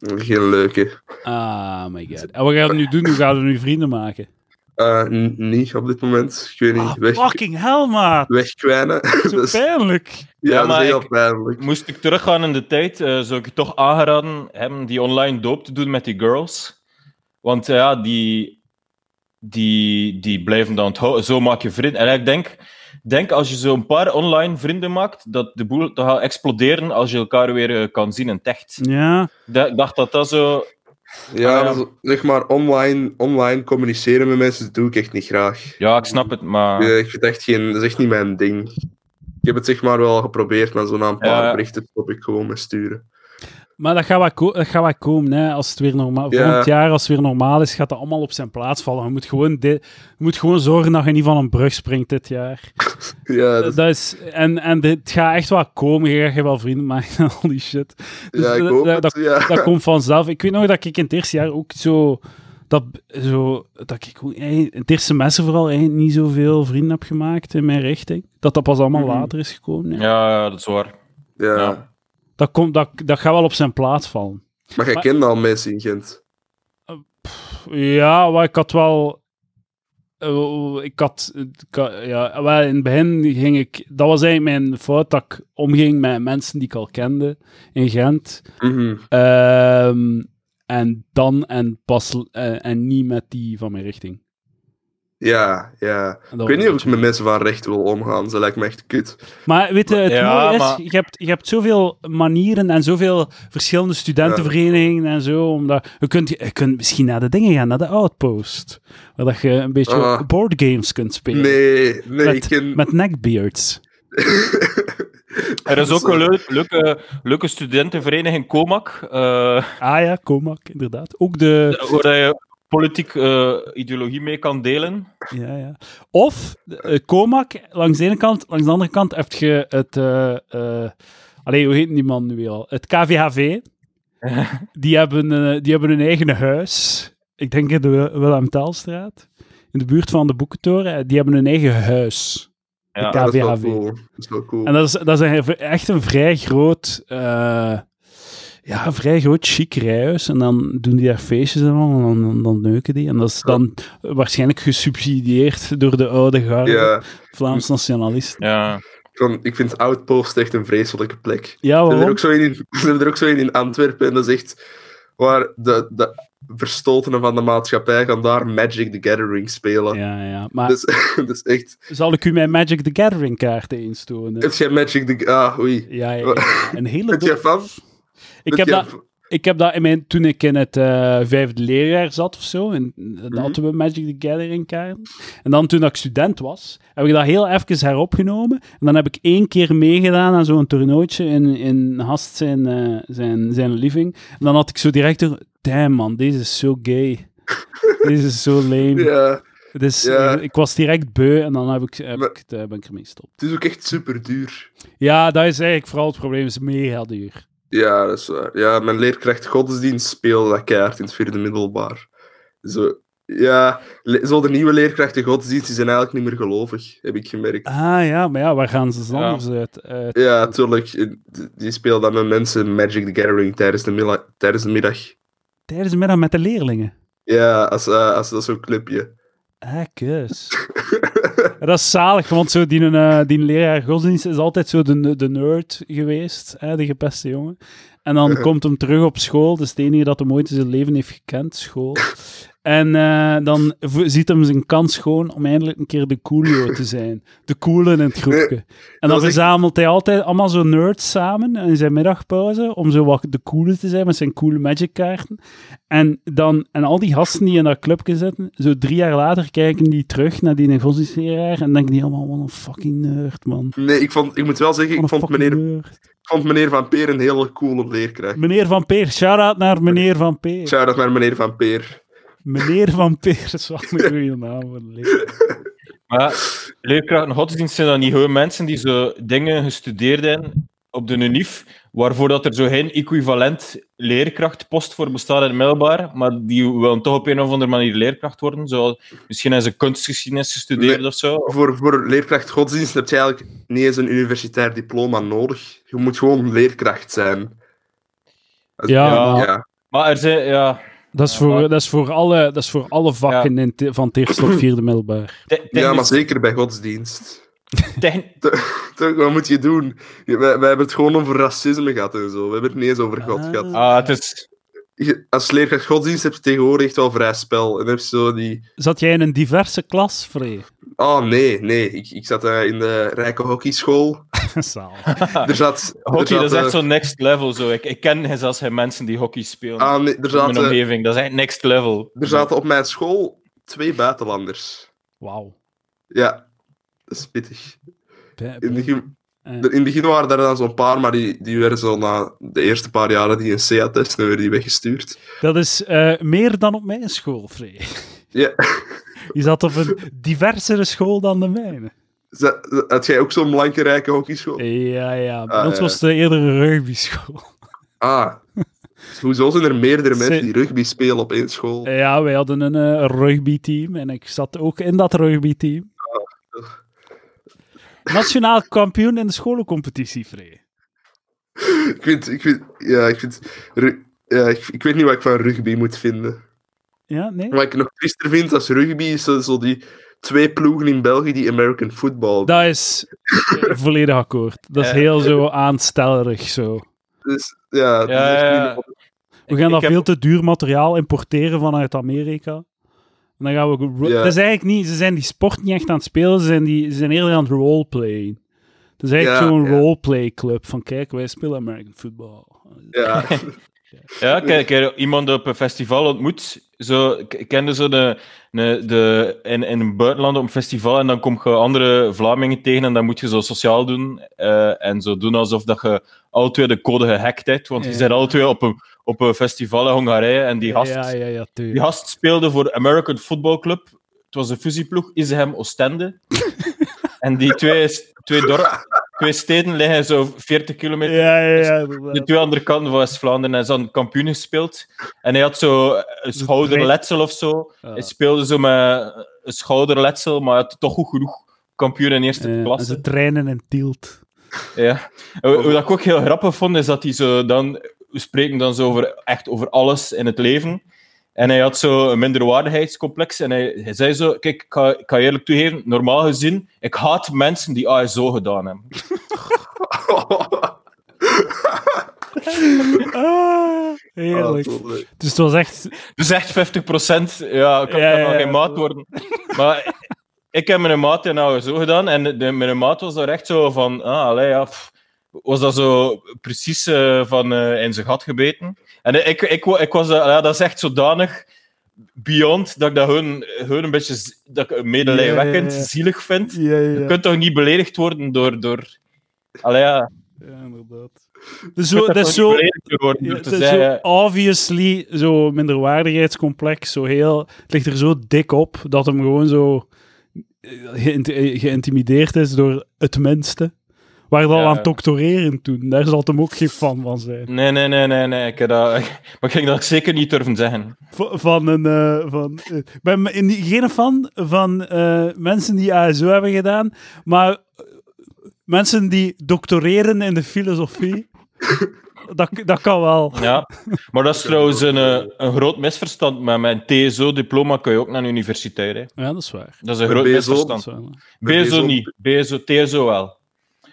geen leuke. Ah, my god. En wat gaan we nu doen? Hoe gaan we nu vrienden maken? Eh, n- niet op dit moment. Ik weet niet. Ah, weg, fucking hell, maat. wegkwijnen. *laughs* Zo pijnlijk. ja, Ja, maar heel ik- pijnlijk. Moest ik teruggaan in de tijd, eh, zou ik je toch aangeraden hebben die online doop te doen met die girls. Want eh, ja, die, die, die blijven dan onthouden. Zo maak je vrienden. En ik denk, denk als je zo een paar online vrienden maakt, dat de boel toch gaat exploderen als je elkaar weer eh, kan zien in het echt. Ja. Ik dacht dat dat zo... Ja, Ah, ja. zeg maar, online, online communiceren met mensen dat doe ik echt niet graag. Ja, ik snap het, maar... Ja, ik vind echt geen, dat is echt niet mijn ding. Ik heb het zeg maar wel geprobeerd, maar zo na een paar Ja. berichten stop ik gewoon met sturen. Maar dat gaat wel, ko- dat gaat wel komen, hè. Als het weer normaal... Ja. Volgend jaar, als het weer normaal is, gaat dat allemaal op zijn plaats vallen. Je moet gewoon, je moet gewoon zorgen dat je niet van een brug springt dit jaar. *laughs* Ja, dat, Dat is, en en dit gaat echt wel komen. Je gaat je wel vrienden maken en *laughs* al die shit. Dus ja ik dat- hoop dat- het. ja. Dat *laughs* komt vanzelf. Ik weet nog dat ik in het eerste jaar ook zo... Dat, zo, dat ik in het eerste semester vooral eigenlijk niet zoveel vrienden heb gemaakt in mijn richting. Dat dat pas allemaal Mhm. later is gekomen. Ja. Ja, ja, dat is waar. ja. Ja. Dat, komt, dat, dat gaat wel op zijn plaats vallen. Maar jij kent al mensen in Gent. Ja, maar ik had wel. eh, ik had, ik had- ja, wel in het begin ging ik. Dat was eigenlijk mijn fout dat ik omging met mensen die ik al kende in Gent. Mhm. Ehm, en dan en pas eh, en niet met die van mijn richting. Ja, ja. Ik weet niet of ik met mensen van recht wil omgaan. Ze lijkt me echt kut. Maar weet je, het Ja, mooie is, maar- je, hebt, je hebt zoveel manieren en zoveel verschillende studentenverenigingen en zo. Omdat, je, kunt, je kunt misschien naar de dingen gaan, naar de Outpost. Waar dat je een beetje Ah. boardgames kunt spelen. Nee, nee, Met- ken... Met neckbeards. *laughs* Er is ook een leuk- leuke, leuke studentenvereniging Comac, eh, Ah ja, Comac, inderdaad. Ook de... waar je politiek eh, ideologie mee kan delen. Ja, ja. Of Comac, langs de ene kant. Langs de andere kant heb je het... eh eh, allee, hoe heet die man nu weer al? Het KVHV. *laughs* Die hebben, eh, die hebben hun eigen huis. Ik denk in de Wil- Willem Telstraat. In de buurt van de Boekentoren. Die hebben hun eigen huis. Ja, de dat is wel KVHV. cool. Dat is wel cool. En dat is, dat is een- echt een vrij groot... ja, vrij groot chic rijhuis. En dan doen die daar feestjes en dan, dan, dan neuken die. En dat is dan waarschijnlijk gesubsidieerd door de oude garde. Ja, Vlaams nationalisten. Ja. ik vind Outpost echt een vreselijke plek. Ja, Ze hebben, er waarom? ook zo in, in- *laughs* ze hebben er ook zo in in Antwerpen. En dat is echt waar de, de verstotenen van de maatschappij gaan daar Magic the Gathering spelen. Ja, ja. Maar Dus, dat is *laughs* echt... zal ik u mijn Magic the Gathering kaarten eens tonen? Heb jij Magic the... Ah, oei. Ja, ja, ja. Een *laughs* hele jij fan? Ik Ben heb, dat, ik heb dat in mijn, toen ik in het eh, vijfde leerjaar zat of zo, en, dan hadden we Magic the Gathering kaarten. En dan toen ik student was, heb ik dat heel even heropgenomen. En dan heb ik één keer meegedaan aan zo'n toernooitje in, in Hast zijn, eh, zijn, zijn living. En dan had ik zo direct door, damn man, deze is zo gay. *laughs* deze is zo lame. Ja, Dus Ja. ik, ik was direct beu en dan heb ik, heb Maar- ik, het, eh, ben ik ermee gestopt. het is ook echt super duur. Ja, dat is eigenlijk vooral het probleem. Het is mega duur. Ja, dat is waar. Ja, mijn leerkracht godsdienst speelde dat keihard in het vierde middelbaar. Zo, Ja, zo de nieuwe leerkrachten godsdiensten zijn eigenlijk niet meer gelovig, heb ik gemerkt. Ah ja, maar ja, waar gaan ze dan Ja. anders uit? uit? Ja, tuurlijk. Die spelen dan met mensen Magic the Gathering tijdens de, mila- tijdens de middag. Tijdens de middag met de leerlingen. Ja, als, eh, als dat zo'n clubje. Ah, kus. *laughs* *laughs* Dat is zalig, want zo die, eh, die leraar godsdienst is altijd zo de, de nerd geweest, hè, de gepeste jongen. En dan *laughs* komt hem terug op school, dat is het enige dat hij ooit in zijn leven heeft gekend, school. En eh, dan ziet hem zijn kans gewoon om eindelijk een keer de coolio te zijn. De coole in het groepje. En dan verzamelt hij altijd allemaal zo nerds samen in zijn middagpauze, om zo wat de coole te zijn met zijn coole magic kaarten. En, dan, en al die gasten die in dat clubje zitten, zo drie jaar later kijken die terug naar die godsdienstleraar en denken die allemaal, wat een fucking nerd, man. Nee, ik, vond, ik moet wel zeggen, ik vond meneer, nerd. Ik vond meneer Van Peer een hele coole leerkracht. Meneer Van Peer, shout-out naar meneer Van Peer. Shout-out naar meneer Van Peer. Meneer Van Peer, *laughs* dat is wel een goede naam voor leraar. Maar leerkrachten godsdienst zijn dan niet gewoon mensen die zo dingen gestudeerd hebben op de UNIF, waarvoor dat er zo geen equivalent leerkrachtpost voor bestaat in het middelbaar, maar die willen toch op een of andere manier leerkracht worden. Zo, misschien hebben ze kunstgeschiedenis gestudeerd Nee. of zo. Voor, voor leerkracht godsdienst heb je eigenlijk niet eens een universitair diploma nodig. Je moet gewoon leerkracht zijn. Als- Ja, Ja. maar er zijn, ja... dat, is Ja, voor, maar- dat, is voor alle, dat is voor alle vakken in te- van het eerste tot vierde middelbaar. te- ja, maar zeker bij godsdienst. *laughs* wat moet je doen? Wij, wij hebben het gewoon over racisme gehad en zo. We hebben het niet eens over God Ah. gehad. Ah, het is... Je- Als leerkracht godsdienst heb je tegenwoordig echt wel vrij spel. En heb je zo die... Zat jij in een diverse klas, Free? Oh, nee, nee. Ik, ik zat eh, in de rijke hockeyschool. *laughs* Zaal. *laughs* Er zat... er Hockey, zat, dat is echt eh, zo next level. Zo. Ik, ik ken zelfs geen mensen die hockey spelen ah, nee, er, in mijn zaten, omgeving. Dat is echt next level. er zaten op mijn school twee buitenlanders. Wauw. Ja, dat pittig. In begin, eh, in het begin waren er dan zo'n paar, maar die, die werden zo na de eerste paar jaren die een CA-test, werden die weggestuurd. Dat is eh, meer dan op mijn school, Free. *laughs* Ja. Je zat op een diversere school dan de mijne. Z- Had jij ook zo'n blanke rijke hockeyschool? Ja, ja. Bij Ah, ons ja. was het eerder een rugbyschool. Ah. Hoezo zijn er meerdere mensen die rugby spelen op één school? Ja, wij hadden een eh, rugbyteam en ik zat ook in dat rugbyteam. Nationaal kampioen in de scholencompetitie, Free. Ik vind, ik vind, ja, ik vind, ja, ik, ik weet niet wat ik van rugby moet vinden. Ja, nee? Wat ik nog triester vind als rugby is zo, zo die twee ploegen in België die American football. Dat is volledig akkoord. Dat is Ja. heel zo aanstellerig zo. Dus ja. We gaan Ik dat heb- veel te duur materiaal importeren vanuit Amerika. En dan gaan we... Ja. Dat is eigenlijk niet... Ze zijn die sport niet echt aan het spelen, ze zijn, die, ze zijn eerder aan het roleplayen. Het is eigenlijk Ja, zo'n roleplay club van kijk, wij spelen American football. Ja. *laughs* *laughs* Ja, ik ik heb iemand op een festival ontmoet. Zo, ik kende zo de, de, de, in, in een buitenland op een festival en dan kom je andere Vlamingen tegen en dan moet je zo sociaal doen eh, en zo doen alsof dat je alle twee de code gehackt hebt, want je Ja. zijn alle twee op een, op een festival in Hongarije en die gast, Ja, ja, ja, die gast speelde voor American Football Club. Het was een fusieploeg, Isegem Oostende. *laughs* en die twee, twee, dorp, twee steden liggen zo 40 kilometer Ja, ja, ja. de inderdaad. twee andere kanten van West-Vlaanderen. Hij is dan kampioen gespeeld. En hij had zo een schouderletsel of zo. Hij speelde zo met een schouderletsel, maar hij had toch goed genoeg kampioen in eerste en klasse. ze trainen in Tielt. Ja. En Wat wat ik ook heel grappig vond, is dat hij zo dan... We spreken dan zo over, echt over alles in het leven. En hij had zo een minderwaardigheidscomplex. En hij, hij zei zo... Kijk, ik ga, ik ga je eerlijk toegeven, normaal gezien, ik haat mensen die ASO gedaan hebben. Ah, *laughs* heerlijk. Ah. Dus het was echt... Dus echt 50 ja, ik kan Ja, kan ja, nog geen maat worden. Maar ik heb mijn maat nou zo gedaan en de, mijn maat was daar echt zo van, ah, allee, ja, pff, was dat zo precies eh, van eh, in zijn gat gebeten. En ik, ik, ik was, eh, ja, dat is echt zodanig beyond dat ik dat gewoon, gewoon een beetje dat ik medelijwekkend, Ja, zielig vind. Ja, Je kunt toch niet beledigd worden door... door allee, ja, ja inderdaad. Dus je zo, dat is zo... beledigd worden Ja, door te dat is zo obviously zo minderwaardigheidscomplex, zo heel, het ligt er zo dik op dat hem gewoon zo geïnt- geïntimideerd is door het minste. Waar dat Ja. aan het doctoreren toen. Daar zal hem ook geen fan van zijn. Nee, nee, nee, nee, nee. Ik heb dat, *laughs* maar ik ging dat zeker niet durven zeggen. Van een. eh, van, eh, ik ben geen fan van eh, mensen die ASO hebben gedaan, maar mensen die doctoreren in de filosofie. *laughs* dat, dat kan wel. Ja. Maar dat is trouwens een, een groot misverstand. Met mijn TSO-diploma kun je ook naar de universiteit. Hè. Ja, dat is waar. Dat is een groot BSO? Misverstand. BSO niet. BSO, TSO wel.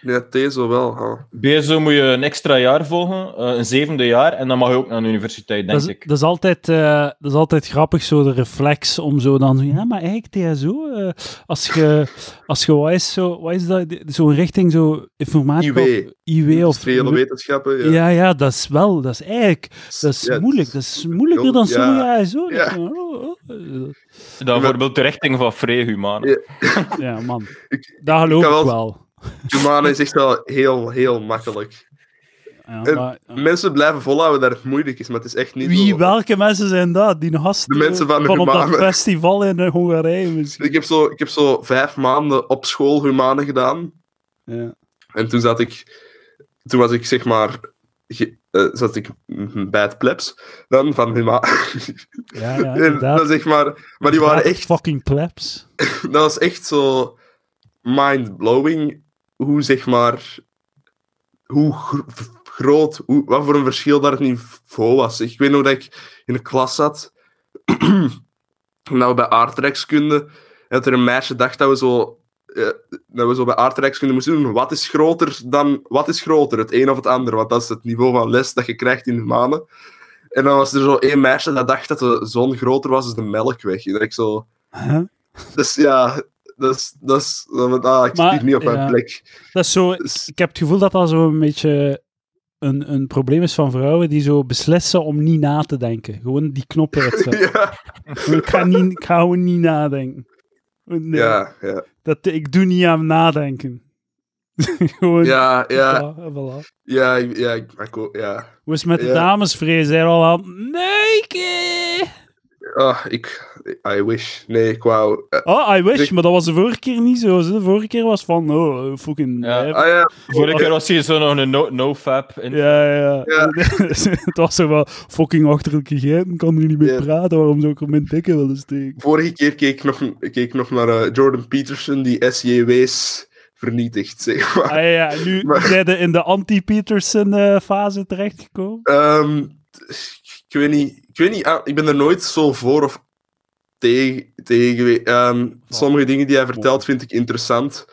Nee, Tezo wel. ja. BSO moet je een extra jaar volgen, eh, een zevende jaar, en dan mag je ook naar de universiteit, denk Dat is, ik. dat, is altijd, eh, dat is altijd grappig, zo de reflex om zo dan... zo, Ja, maar eigenlijk TSO, eh, als je, als je wat is, zo, wat is dat, zo'n richting, zo informatica... IW. of IW of... Wetenschappen. Ja. Ja, ja, dat is wel, dat is eigenlijk, dat is Ja, moeilijk. Dat is moeilijker Ja. dan sommige ASO. Ja. Oh, oh, oh. Dan bijvoorbeeld de richting van Humaan. Ja. Ja, man. Ik- Dat geloof ik ik wel. Humane is echt wel heel, heel makkelijk. Ja, En maar, ja. Mensen blijven volhouden dat het moeilijk is, maar het is echt niet Wie, welke mensen zijn dat? Die gasten De mensen van de op dat humane. festival in Hongarije misschien. Ik heb, zo, ik heb zo vijf maanden op school Humane gedaan. Ja. En toen zat ik... Toen was ik, zeg maar... ge- eh, zat ik bij het plebs dan van Humane. *laughs* Ja, ja, inderdaad. dan zeg maar... Maar die waren echt... Fucking plebs. *laughs* Dat was echt zo... Mind-blowing. Hoe, zeg maar... Hoe gro- groot... Hoe, wat voor een verschil dat het niveau was. Ik weet nog dat ik in de klas zat. *clears throat* we bij aardrijkskunde... En dat er een meisje dacht dat we zo... eh, dat we zo bij aardrijkskunde moesten doen. Wat is groter dan... Wat is groter, het een of het ander? Want dat is het niveau van les dat je krijgt in humanen. En dan was er zo één meisje dat dacht dat de zon groter was dan de melkweg. En dat ik zo... Huh? Dus ja, dat is... Dat is ah, ik zit Maar, hier niet op mijn ja. plek. Dat is zo, Dus- ik heb het gevoel dat dat zo een beetje een, een probleem is van vrouwen die zo beslissen om niet na te denken. Gewoon die knop uitzetten. *laughs* ja, ik, ga niet, ik ga gewoon niet nadenken. Nee, ja, ja. Dat, ik doe niet aan nadenken. *laughs* gewoon, Ja, ja, *laughs* voilà, voilà. ja, ja, ik- ik ja. Hoe is het met de Ja. dames, er al aan... Nee, Ah, ik... I wish. Nee, ik wou... eh, Oh, I wish, Ik- maar dat was de vorige keer niet zo. De vorige keer was van, oh, fucking... Ja. lijp. ah ja, Vorige keer was hier zo nog een no- no-fap. in. Ja, ja. Ja. *laughs* het was zo wel fucking achterlijke geiten, kan er niet mee Ja. praten, waarom zou ik er mijn dikke willen steken? vorige keer keek ik nog, keek ik nog naar eh, Jordan Peterson, die SJW's vernietigt, zeg maar. Ah ja, nu Maar- zijn we in de anti-Peterson-fase terechtgekomen. Ehm, ik weet niet, ik weet niet, ah, ik ben er nooit zo voor of tegen, tegen geweest. Ehm, sommige dingen die hij vertelt vind ik interessant,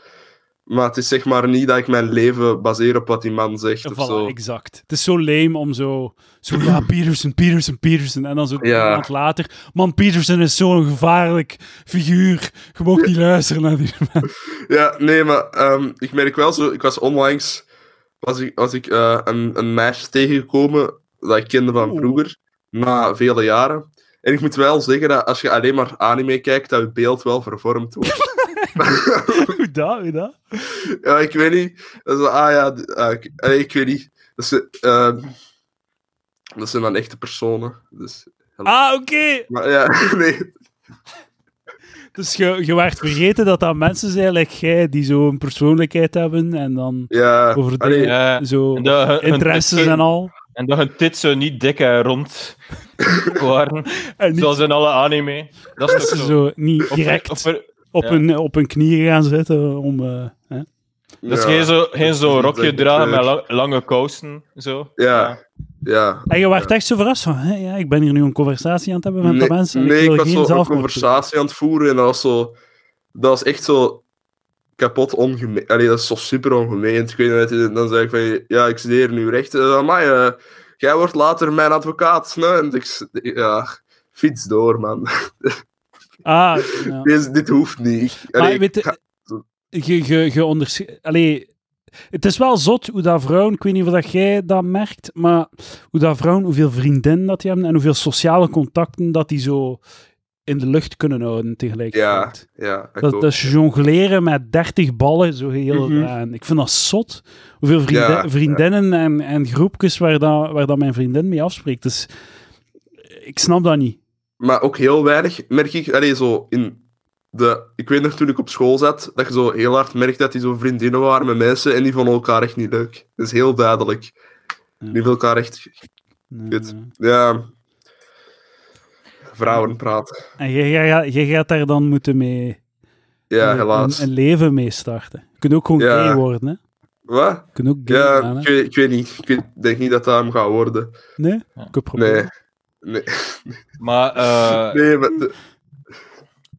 maar het is zeg maar niet dat ik mijn leven baseer op wat die man zegt of Voilà, zo. exact. Het is zo lame om zo, zo ja, *laughs* Peterson, Peterson, Peterson, en dan zo Ja. een maand later, man, Peterson is zo'n gevaarlijk figuur, je mag niet luisteren naar die man. *laughs* Ja, nee, maar ehm, ik merk wel zo, ik was onlangs, was ik, was ik eh, een, een meisje tegengekomen dat ik kende van vroeger, na vele jaren. En ik moet wel zeggen dat als je alleen maar anime kijkt, dat je beeld wel vervormd wordt. *laughs* Hoe dat, hoe dat? ja, ik weet niet. Dat is, ah ja, ah, ik, ik weet niet. Dat, is, ehm, dat zijn dan echte personen. Dus, Ah, oké. maar ja, *laughs* nee. Dus je, je werd vergeten dat dat mensen zijn, like jij, die zo'n persoonlijkheid hebben, en dan Ja, over allee, Ja, zo hun interesses en al. En dat hun tits zo niet dik en rond waren, *laughs* En niet zoals in alle anime. Dat is toch zo? zo niet Of- direct of er- op, ja. hun, op hun knieën gaan zitten om... eh, hè? dat is ja, geen zo, geen zo *laughs* rokje dragen met lang- lange kousen. Zo. Ja. Ja. En je werd echt zo verrast van, hè, ja, ik ben hier nu een conversatie aan het hebben met nee, de mensen. en nee, ik ik wil was geen zo een doen. conversatie aan het voeren en dat was zo... Dat was echt zo kapot ongemeen. Allee, dat is zo super ongemeend. Ik weet niet, dan zei ik van, ja, ik studeer nu recht. Uh, amai, eh, jij wordt later mijn advocaat. Nee? En ik, ja, fiets door, man. Ah, ja. *laughs* Deze, dit hoeft niet. Allee, Maar weet ga- je, je, je, je ondersch- Allee, het is wel zot hoe dat vrouwen, ik weet niet of dat jij dat merkt, maar hoe dat vrouwen, hoeveel vriendinnen dat die hebben en hoeveel sociale contacten dat die zo in de lucht kunnen houden ja, tegelijkertijd. ja. ik Dat, ook. dat is jongleren met 30 ballen, zo heel. Mhm. en ik vind dat zot. Hoeveel vriendin- Ja, vriendinnen en, en groepjes waar, dat, waar dat mijn vriendin mee afspreekt. Dus ik snap dat niet. Maar ook heel weinig, merk ik, allee, zo in de, ik weet nog toen ik op school zat, dat je zo heel hard merkt dat die zo vriendinnen waren met mensen en die vonden elkaar echt niet leuk. Dat is heel duidelijk. Ja. Die vinden elkaar echt... Nee, Kut. nee. Ja... Vrouwen praten. En jij, jij, jij gaat daar dan moeten mee Ja, een- helaas. Een, een leven mee starten. Je kunt ook gewoon Ja. gay worden, hè? Wat? Je kunt ook gay Ja, gaan, ik weet, ik weet niet. Ik weet- denk niet dat dat hem gaat worden. Nee? Ja. Ik heb. Nee. Nee, *laughs* Maar eh, nee maar de-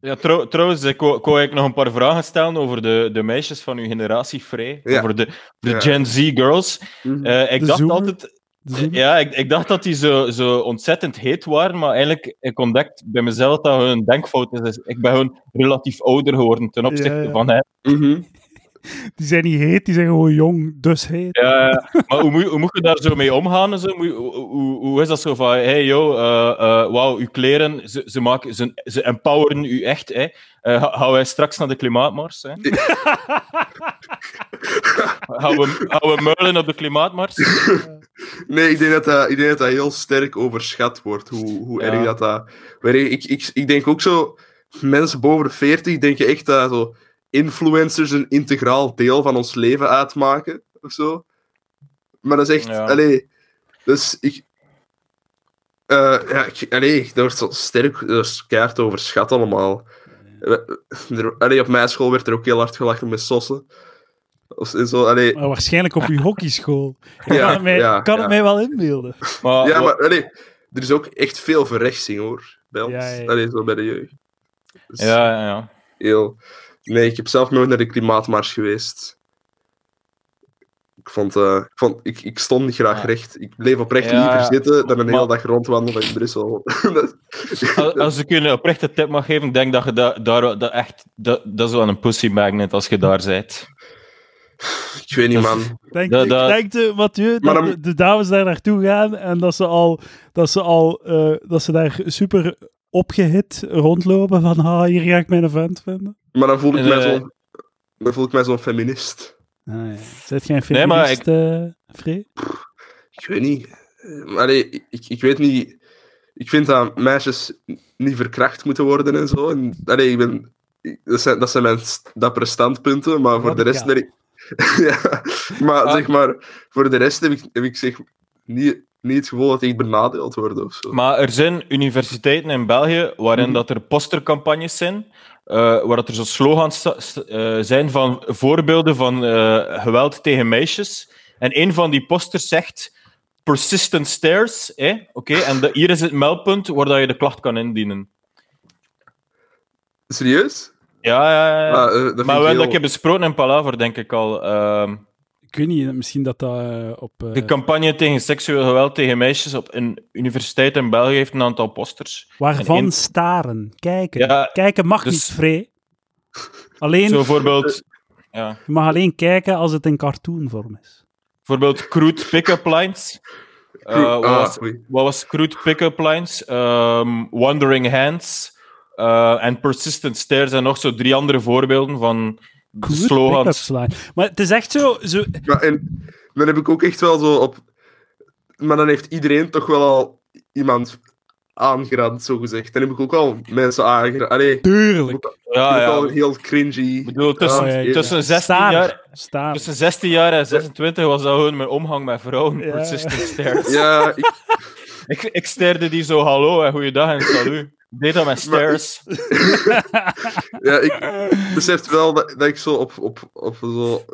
ja, trouw- trouwens, ik wou, ik wou eigenlijk nog een paar vragen stellen over de, de meisjes van uw generatie, Frey. Ja. Over de, de Ja. Gen Z girls. Mhm. Eh, ik De dacht Zoomer. altijd... Ja, ik, ik dacht dat die zo, zo ontzettend heet waren, maar eigenlijk ik ontdekt bij mezelf dat hun een denkfout is. Dus ik ben gewoon relatief ouder geworden ten opzichte Ja, ja. van hen. Mhm. Die zijn niet heet, die zijn gewoon jong, dus heet. Ja, maar hoe moet, hoe moet je daar zo mee omgaan? Zo? Hoe, hoe, hoe is dat zo van, hey yo, eh, eh, wauw, uw kleren, ze, ze, maken, ze, ze empoweren u echt. Hè? Eh, ga- gaan wij straks naar de klimaatmars? Hè? gaan, we, gaan we muilen op de klimaatmars? *laughs* Nee, ik denk, dat dat, ik denk dat dat heel sterk overschat wordt, hoe, hoe Ja. erg dat dat... Ik, ik, ik denk ook zo, mensen boven de 40 denken echt dat zo influencers een integraal deel van ons leven uitmaken, of zo. Maar dat is echt... Ja. Allee, dus ik... eh, ja, ik, allee, dat wordt zo sterk, dat is keihard overschat allemaal. Er- allee, op mijn school werd er ook heel hard gelachen met sossen. Of, zo, allee, Maar waarschijnlijk op uw *laughs* hockeyschool. Ik Ja, kan, het mij, ja, kan ja. het mij wel inbeelden. Maar, Ja, maar allee, er is ook echt veel verrechtsing hoor. Bij ons. Ja, ja. Allee, zo bij de jeugd. Dus Ja, ja, ja. heel... Nee, ik heb zelf nooit naar de klimaatmars geweest. Ik, vond, eh, ik, vond, ik, ik stond niet graag Ja. recht. Ik bleef oprecht Ja, liever ja. zitten dan een hele dag rondwandelen in Brussel. *laughs* Als, als ik je een oprechte tip mag geven, denk dat je da- daar dat echt... Dat, dat is wel een pussy magnet als je daar bent. Ik weet niet, man. Denk, Dat- ik dat- denk eh, Mathieu, dat dan- de, de dames daar naartoe gaan en dat ze al, dat ze al eh, dat ze daar super opgehit rondlopen van ah, hier ga ik mijn vent vinden. Maar dan voel ik En, mij eh, zo'n... Dan voel ik mij zo'n feminist. Ah, ja. Zet jij een Nee, maar feminist, eh, Free? Ik weet niet. Allee, ik, ik, ik weet niet. Ik vind dat meisjes niet verkracht moeten worden en zo. En, allee, ik ben, ik- dat, zijn, dat zijn mijn dappere standpunten, maar voor de rest. *laughs* Ja, maar Ah. zeg maar, voor de rest heb ik, heb ik zeg, niet, niet het gevoel dat ik benadeeld word of zo. Maar er zijn universiteiten in België waarin Mhm. dat er postercampagnes zijn, eh, waar dat er zo slogans eh, zijn van voorbeelden van eh, geweld tegen meisjes. En een van die posters zegt persistent stairs. hè, Oké, en de- hier is het meldpunt waar dat je de klacht kan indienen. Serieus? Ja, ja, ja. Ah, eh, dat maar ik we hebben heel- dat ik heb besproken in Palaver, denk ik al. Ehm, Ik weet niet, misschien dat dat eh, op... eh, de campagne tegen seksueel geweld tegen meisjes op een universiteit in België heeft een aantal posters. waarvan één- staren, kijken. Ja, kijken mag dus- niet, Free. Alleen, Zo bijvoorbeeld... Ja. je mag alleen kijken als het in cartoonvorm is. Bijvoorbeeld crude pick-up lines. Eh, Cru- wat, ah, was, wat was crude pick-up lines? Ehm, wandering hands. Eh, En persistent stairs en nog zo drie andere voorbeelden van Good slogans. Maar het is echt zo... zo Maar en dan heb ik ook echt wel zo op. Maar dan heeft iedereen toch wel al iemand aangerand, zo gezegd. Dan heb ik ook al mensen aangerand. Allee, tuurlijk. Ja, ook al ja. heel cringy. Ik bedoel, tussen, Oh, ja, ja. tussen, 16 Staren. jaar, tussen 16 jaar en 26 was dat gewoon mijn omgang met vrouwen. Ja. Persistent stairs. Ja, ik, *laughs* Ik, ik staarde die zo hallo en goeiedag en salut. Dat met stairs. *laughs* ja, ik besef wel dat, dat ik zo op, op, op zo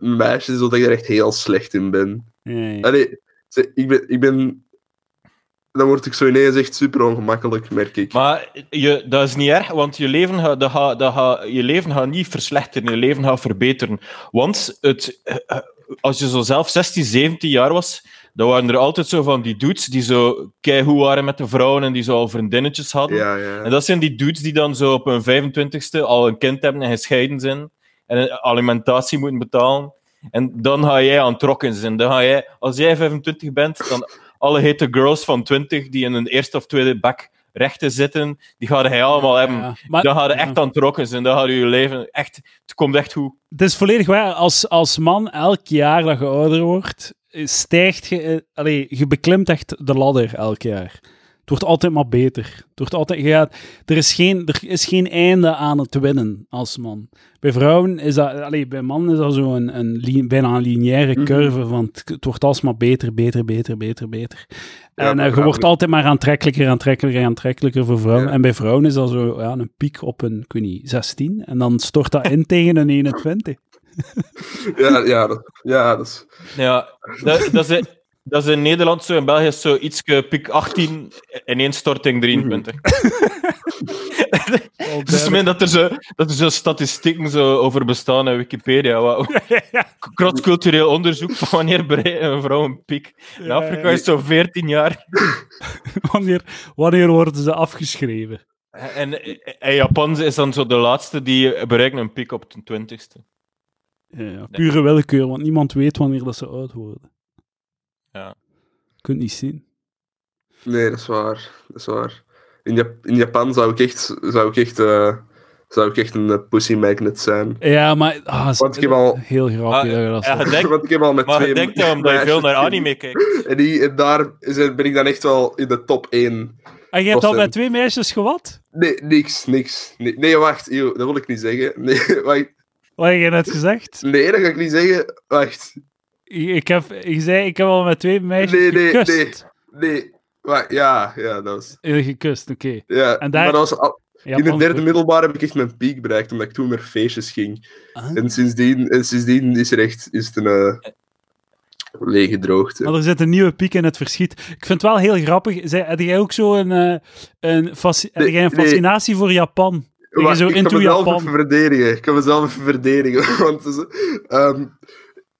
meisjes, zo, dat ik er echt heel slecht in ben. Ja. Allee, ik ben, ik ben... Dan word ik zo ineens echt super ongemakkelijk, merk ik. Maar je, dat is niet erg, want je leven, gaat, dat gaat, dat gaat, je leven gaat niet verslechteren, je leven gaat verbeteren. Want het, eh, eh, als je zo zelf 16, 17 jaar was, dan waren er altijd zo van die dudes die zo keigoed waren met de vrouwen en die zo al vriendinnetjes hadden. Ja, ja. En dat zijn die dudes die dan zo op hun 25ste al een kind hebben en gescheiden zijn en alimentatie moeten betalen. En dan ga jij aan het rocken zijn. Dan ga jij, als jij 25 bent, dan alle hete girls van 20 die in een eerste of tweede bak rechten zitten, die ga je allemaal hebben. Ja, maar- dan ga je ja. echt aan het rocken zijn. Dan ga je je leven echt... Het komt echt goed. Het is volledig waar. Als, als man, elk jaar dat je ouder wordt, stijgt je... Allee, je beklimt echt de ladder elk jaar. wordt altijd maar beter. Het wordt altijd, er, is geen, er is geen einde aan het winnen als man. Bij vrouwen is dat, allee, bij mannen is dat zo een, een, bijna een lineaire Mhm. curve, van het, het wordt alsmaar beter, beter, beter, beter, beter. Ja, en eh, je wordt altijd maar aantrekkelijker, aantrekkelijker, aantrekkelijker voor vrouwen. Ja. En bij vrouwen is dat zo ja, een piek op een, ik weet niet, 16. En dan stort dat in *laughs* tegen een 21. *laughs* Ja, ja, dat, ja, dat is... Ja, dat, dat, is, dat is in Nederland zo, in België is zo iets piek 18, ineenstorting 23. Het is min dat er zo, dat er zo statistieken zo over bestaan in Wikipedia. Wat, *laughs* cross-cultureel onderzoek van wanneer bereikt een vrouw een piek. In Afrika is het zo 14 jaar. *laughs* wanneer, wanneer worden ze afgeschreven? En in Japan is dan zo de laatste die bereiken een piek op de 20ste. Ja, ja, pure willekeur, want niemand weet wanneer dat ze oud worden. Ja. Je kunt niet zien. Nee, dat is waar. Dat is waar. In, Jap- in Japan zou ik echt, zou ik echt, eh, zou ik echt een eh, pussy magnet zijn. Ja, maar ah, Want ik heb al- heel grappig Ah, dat je dat ja, *laughs* Want ik heb al met Maar twee je denkt dat omdat je veel naar anime kijkt. En, die, en daar is, ben ik dan echt wel in de top 1. En je hebt al met twee meisjes gewat? Nee, niks, niks. Nee, nee, wacht, eeuw, dat wil ik niet zeggen. Nee, *laughs* wacht. Wat heb je net gezegd? Nee, dat ga ik niet zeggen. Wacht. Ik, ik heb, je zei, ik heb al met twee meisjes Nee, nee, gekust. Nee, wacht, ja, ja, dat was... Eh, Gekust, oké. Ja, En daar- maar dat was al, Ja, in de derde goed. middelbaar heb ik echt mijn piek bereikt, omdat ik toen naar feestjes ging. Ah. En sindsdien, en sindsdien is er echt is het een eh, lege droogte. Maar er zit een nieuwe piek in het verschiet. Ik vind het wel heel grappig. Zij, heb jij ook zo een, eh, een, Nee, een nee. fascinatie voor Japan? Je zo ik into kan mezelf Japan? verdedigen. Ik kan mezelf even verdedigen. *laughs* Want ehm,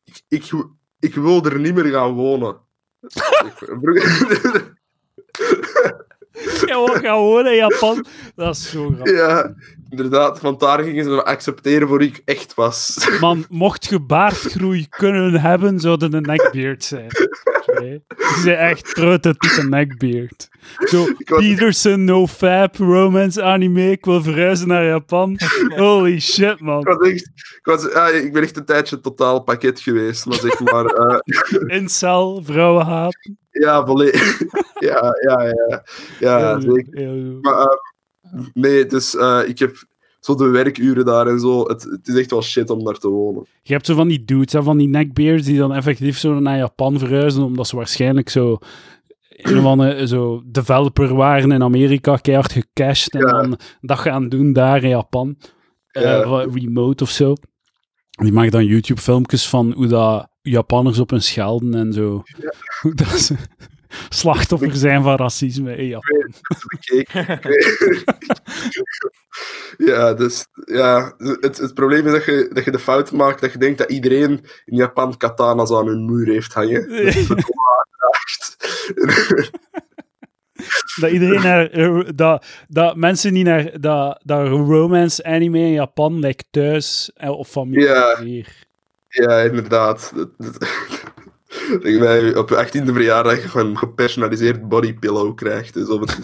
ik, ik, ik wil er niet meer gaan wonen. *laughs* Ja, we gaan wonen in Japan. Dat is zo grappig. ja, inderdaad. Want daar gingen ze me accepteren voor wie ik echt was. Man, mocht je baardgroei kunnen hebben, zou het een *laughs* neckbeard zijn. Je bent echt prototype neckbeard. Zo, *laughs* Ik was- Peterson, no fab, romance, anime, ik wil verhuizen naar Japan. Holy shit, Ik, man. was echt, ik, was, ah, ik ben echt een tijdje totaal pakket geweest. Maar zeg maar... *laughs* eh, Incel, vrouwenhaat. ja, volledig. *laughs* ja, ja, ja. Ja, Heel heel goed. Maar eh, nee, dus eh, ik heb zo de werkuren daar en zo. Het, het is echt wel shit om daar te wonen. Je hebt zo van die dudes, hè, van die neckbeards, die dan effectief zo naar Japan verhuizen, omdat ze waarschijnlijk zo een andere zo developer waren in Amerika, keihard gecashed, en Ja. dan dat gaan doen daar in Japan. Eh, Ja. remote of zo. Die maken dan YouTube-filmpjes van hoe dat Japanners op hun schelden en zo. *laughs* Hoe dat ze slachtoffer zijn van racisme in Japan. *laughs* Ja, dus ja, het, het probleem is dat je, dat je de fout maakt dat je denkt dat iedereen in Japan katana's aan hun muur heeft hangen. *laughs* Dat is *laughs* iedereen naar... Dat, dat mensen niet naar... Dat, dat romance anime in Japan lijkt thuis eh, of familie Ja. hier. ja, inderdaad. Dat, dat, *laughs* dat je bij, op je 18e verjaardag gewoon een gepersonaliseerd bodypillow krijgt. Dus op het,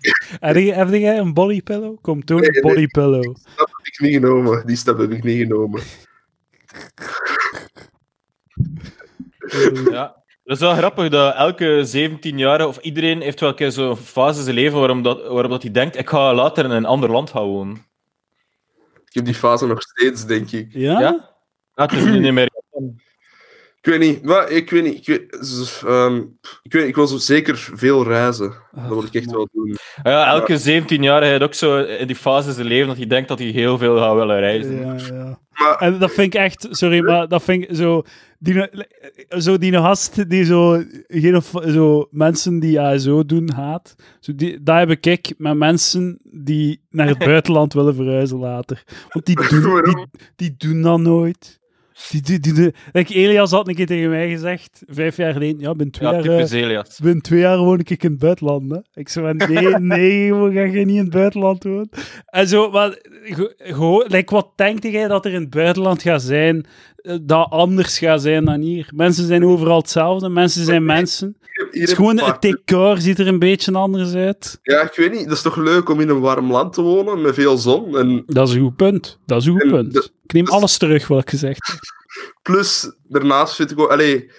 *laughs* Heb jij, heb jij een bodypillow? Kom, toen Nee, een nee. bodypillow. heb ik niet genomen. Die stap heb ik niet genomen. Ja. Dat is wel grappig dat elke 17-jarige, of iedereen heeft wel een keer zo'n fase in zijn leven waarom dat, waarop dat hij denkt, ik ga later in een ander land gaan wonen. Ik heb die fase nog steeds, denk ik. Ja? Ja? Ja, het is nu niet meer... Ik weet niet, maar ik weet niet. Ik, weet, ehm, ik, weet, ik wil zo zeker veel reizen. Dat wil ik echt wel doen. Ja, elke 17-jarige heeft ook zo in die fase in zijn leven dat hij denkt dat hij heel veel gaat willen reizen. Ja, ja. Maar En dat vind ik echt... Sorry, maar dat vind ik zo... Die, zo die gast die zo, geen, zo mensen die ASO doen haat. Zo die, dat heb ik met mensen die naar het *laughs* buitenland willen verhuizen later. Want die doen, die, die doen dat nooit. Die, die, die, die- Like, Elias had een keer tegen mij gezegd, vijf jaar geleden, ja, ben twee Ja, jaar... eh, Elias. Binnen twee jaar woon ik in het buitenland. Hè. Ik zei van, nee, *laughs* nee, we gaan je niet in het buitenland wonen. En zo, maar ge- gewoon, like, wat denkt jij dat er in het buitenland gaat zijn, eh, dat anders gaat zijn dan hier? Mensen zijn overal hetzelfde, mensen zijn mensen. Het is gewoon, het decor ziet er een beetje anders uit. Ja, ik weet niet. Dat is toch leuk om in een warm land te wonen met veel zon. En Dat is een goed punt. Dat is een goed En punt. de- Ik neem dus- alles terug wat ik gezegd heb. plus, daarnaast vind ik ook... Allee,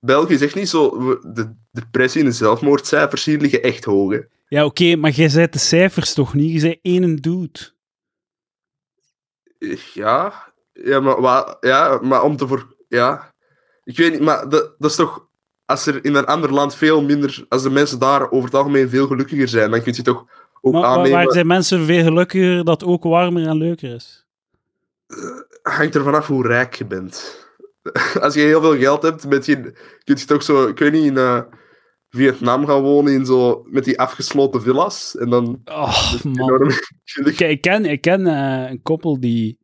België is echt niet zo... De depressie en de zelfmoordcijfers hier liggen echt hoog, hè. Ja, oké, maar jij zei de cijfers toch niet? Je zei één dude. Ja, ja, maar, ja, maar om te voor... Ja, ik weet niet, maar dat, dat is toch... Als er in een ander land veel minder... Als de mensen daar over het algemeen veel gelukkiger zijn, dan kun je toch ook Maar aannemen... waar zijn mensen veel gelukkiger dat ook warmer en leuker is? hangt er vanaf hoe rijk je bent. *laughs* Als je heel veel geld hebt, met je, kun je toch zo... Ik weet niet, in eh, Vietnam gaan wonen in zo... Met die afgesloten villa's. En dan... Oh, man. Enorm *laughs* geluk. Ik, ik ken, ik ken eh, een koppel die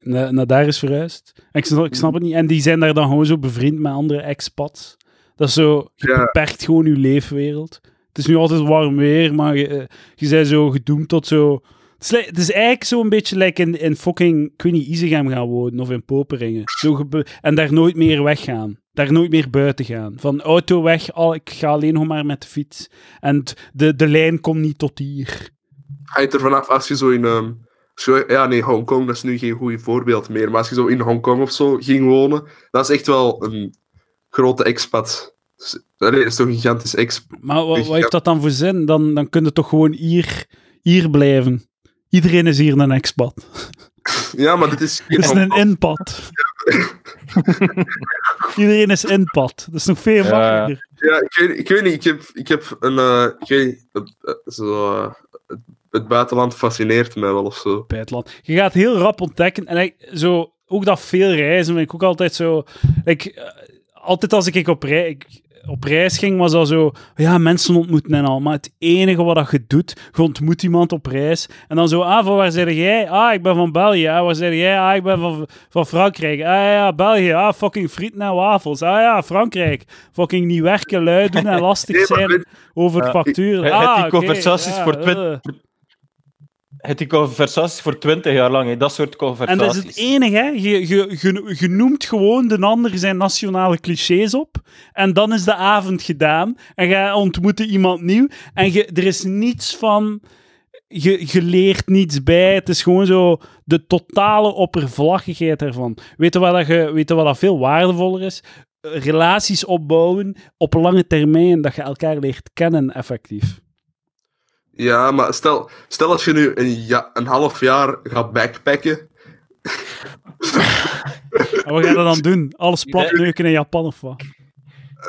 naar, naar daar is verhuisd. En ik, snap, ik snap het niet. En die zijn daar dan gewoon zo bevriend met andere expats. Dat is zo, je Ja. beperkt gewoon je leefwereld. Het is nu altijd warm weer, maar je, eh, je bent zo gedoemd tot zo... Het is, het is eigenlijk zo'n beetje like in, in fucking, ik weet niet, Isegem gaan wonen of in Poperingen. Zo en daar nooit meer weggaan. Daar nooit meer buiten gaan. Van auto weg, al, ik ga alleen nog maar met de fiets. En de, de lijn komt niet tot hier. hangt er vanaf als je zo in... ehm, ja, nee, Hongkong, dat is nu geen goed voorbeeld meer. Maar als je zo in Hongkong of zo ging wonen, dat is echt wel een grote expat. Nee, dat is toch een gigantisch expat. Maar wat, wat heeft dat dan voor zin? Dan, dan kun je toch gewoon hier, hier blijven. Iedereen is hier een expat. *laughs* Ja, maar dit is... Het *laughs* is een inpad. *laughs* Iedereen is inpad. Dat is nog veel Ja. makkelijker. Ja, ik weet, ik weet niet, ik heb, ik heb een... eh, ik weet niet, het- het- zo, eh, het, buitenland fascineert mij wel of zo. Buitenland. Je gaat heel rap ontdekken. En like, zo, ook dat veel reizen vind ik ook altijd zo... Like, eh, altijd als ik op, rei, ik, op reis ging, was dat zo... Ja, mensen ontmoeten en al. Maar het enige wat dat je doet, je ontmoet iemand op reis. En dan zo, ah, van waar zeg jij? Ah, ik ben van België. Ah, waar zeg jij? Ah, ik ben van, van Frankrijk. Ah ja, België. Ah, fucking frieten en wafels. Ah ja, Frankrijk. Fucking niet werken, lui doen en *laughs* lastig zijn over Ja, facturen. het- Ah, die oké, conversaties ja, voor twin- eh. Het die conversaties voor 20 jaar lang, hè. dat soort En conversaties. dat is het enige, hè. Je, je, je, je noemt gewoon de ander zijn nationale clichés op. En dan is de avond gedaan. En je ontmoet iemand nieuw. En je, er is niets van... Je, je leert niets bij. Het is gewoon zo de totale oppervlakkigheid ervan. Weet je wat, dat je, weet je wat dat veel waardevoller is? Relaties opbouwen op lange termijn. Dat je elkaar leert kennen, effectief. Ja, maar stel, stel als je nu een, ja, een half jaar gaat backpacken. *laughs* En wat ga je dan doen? Alles platneuken in Japan of wat?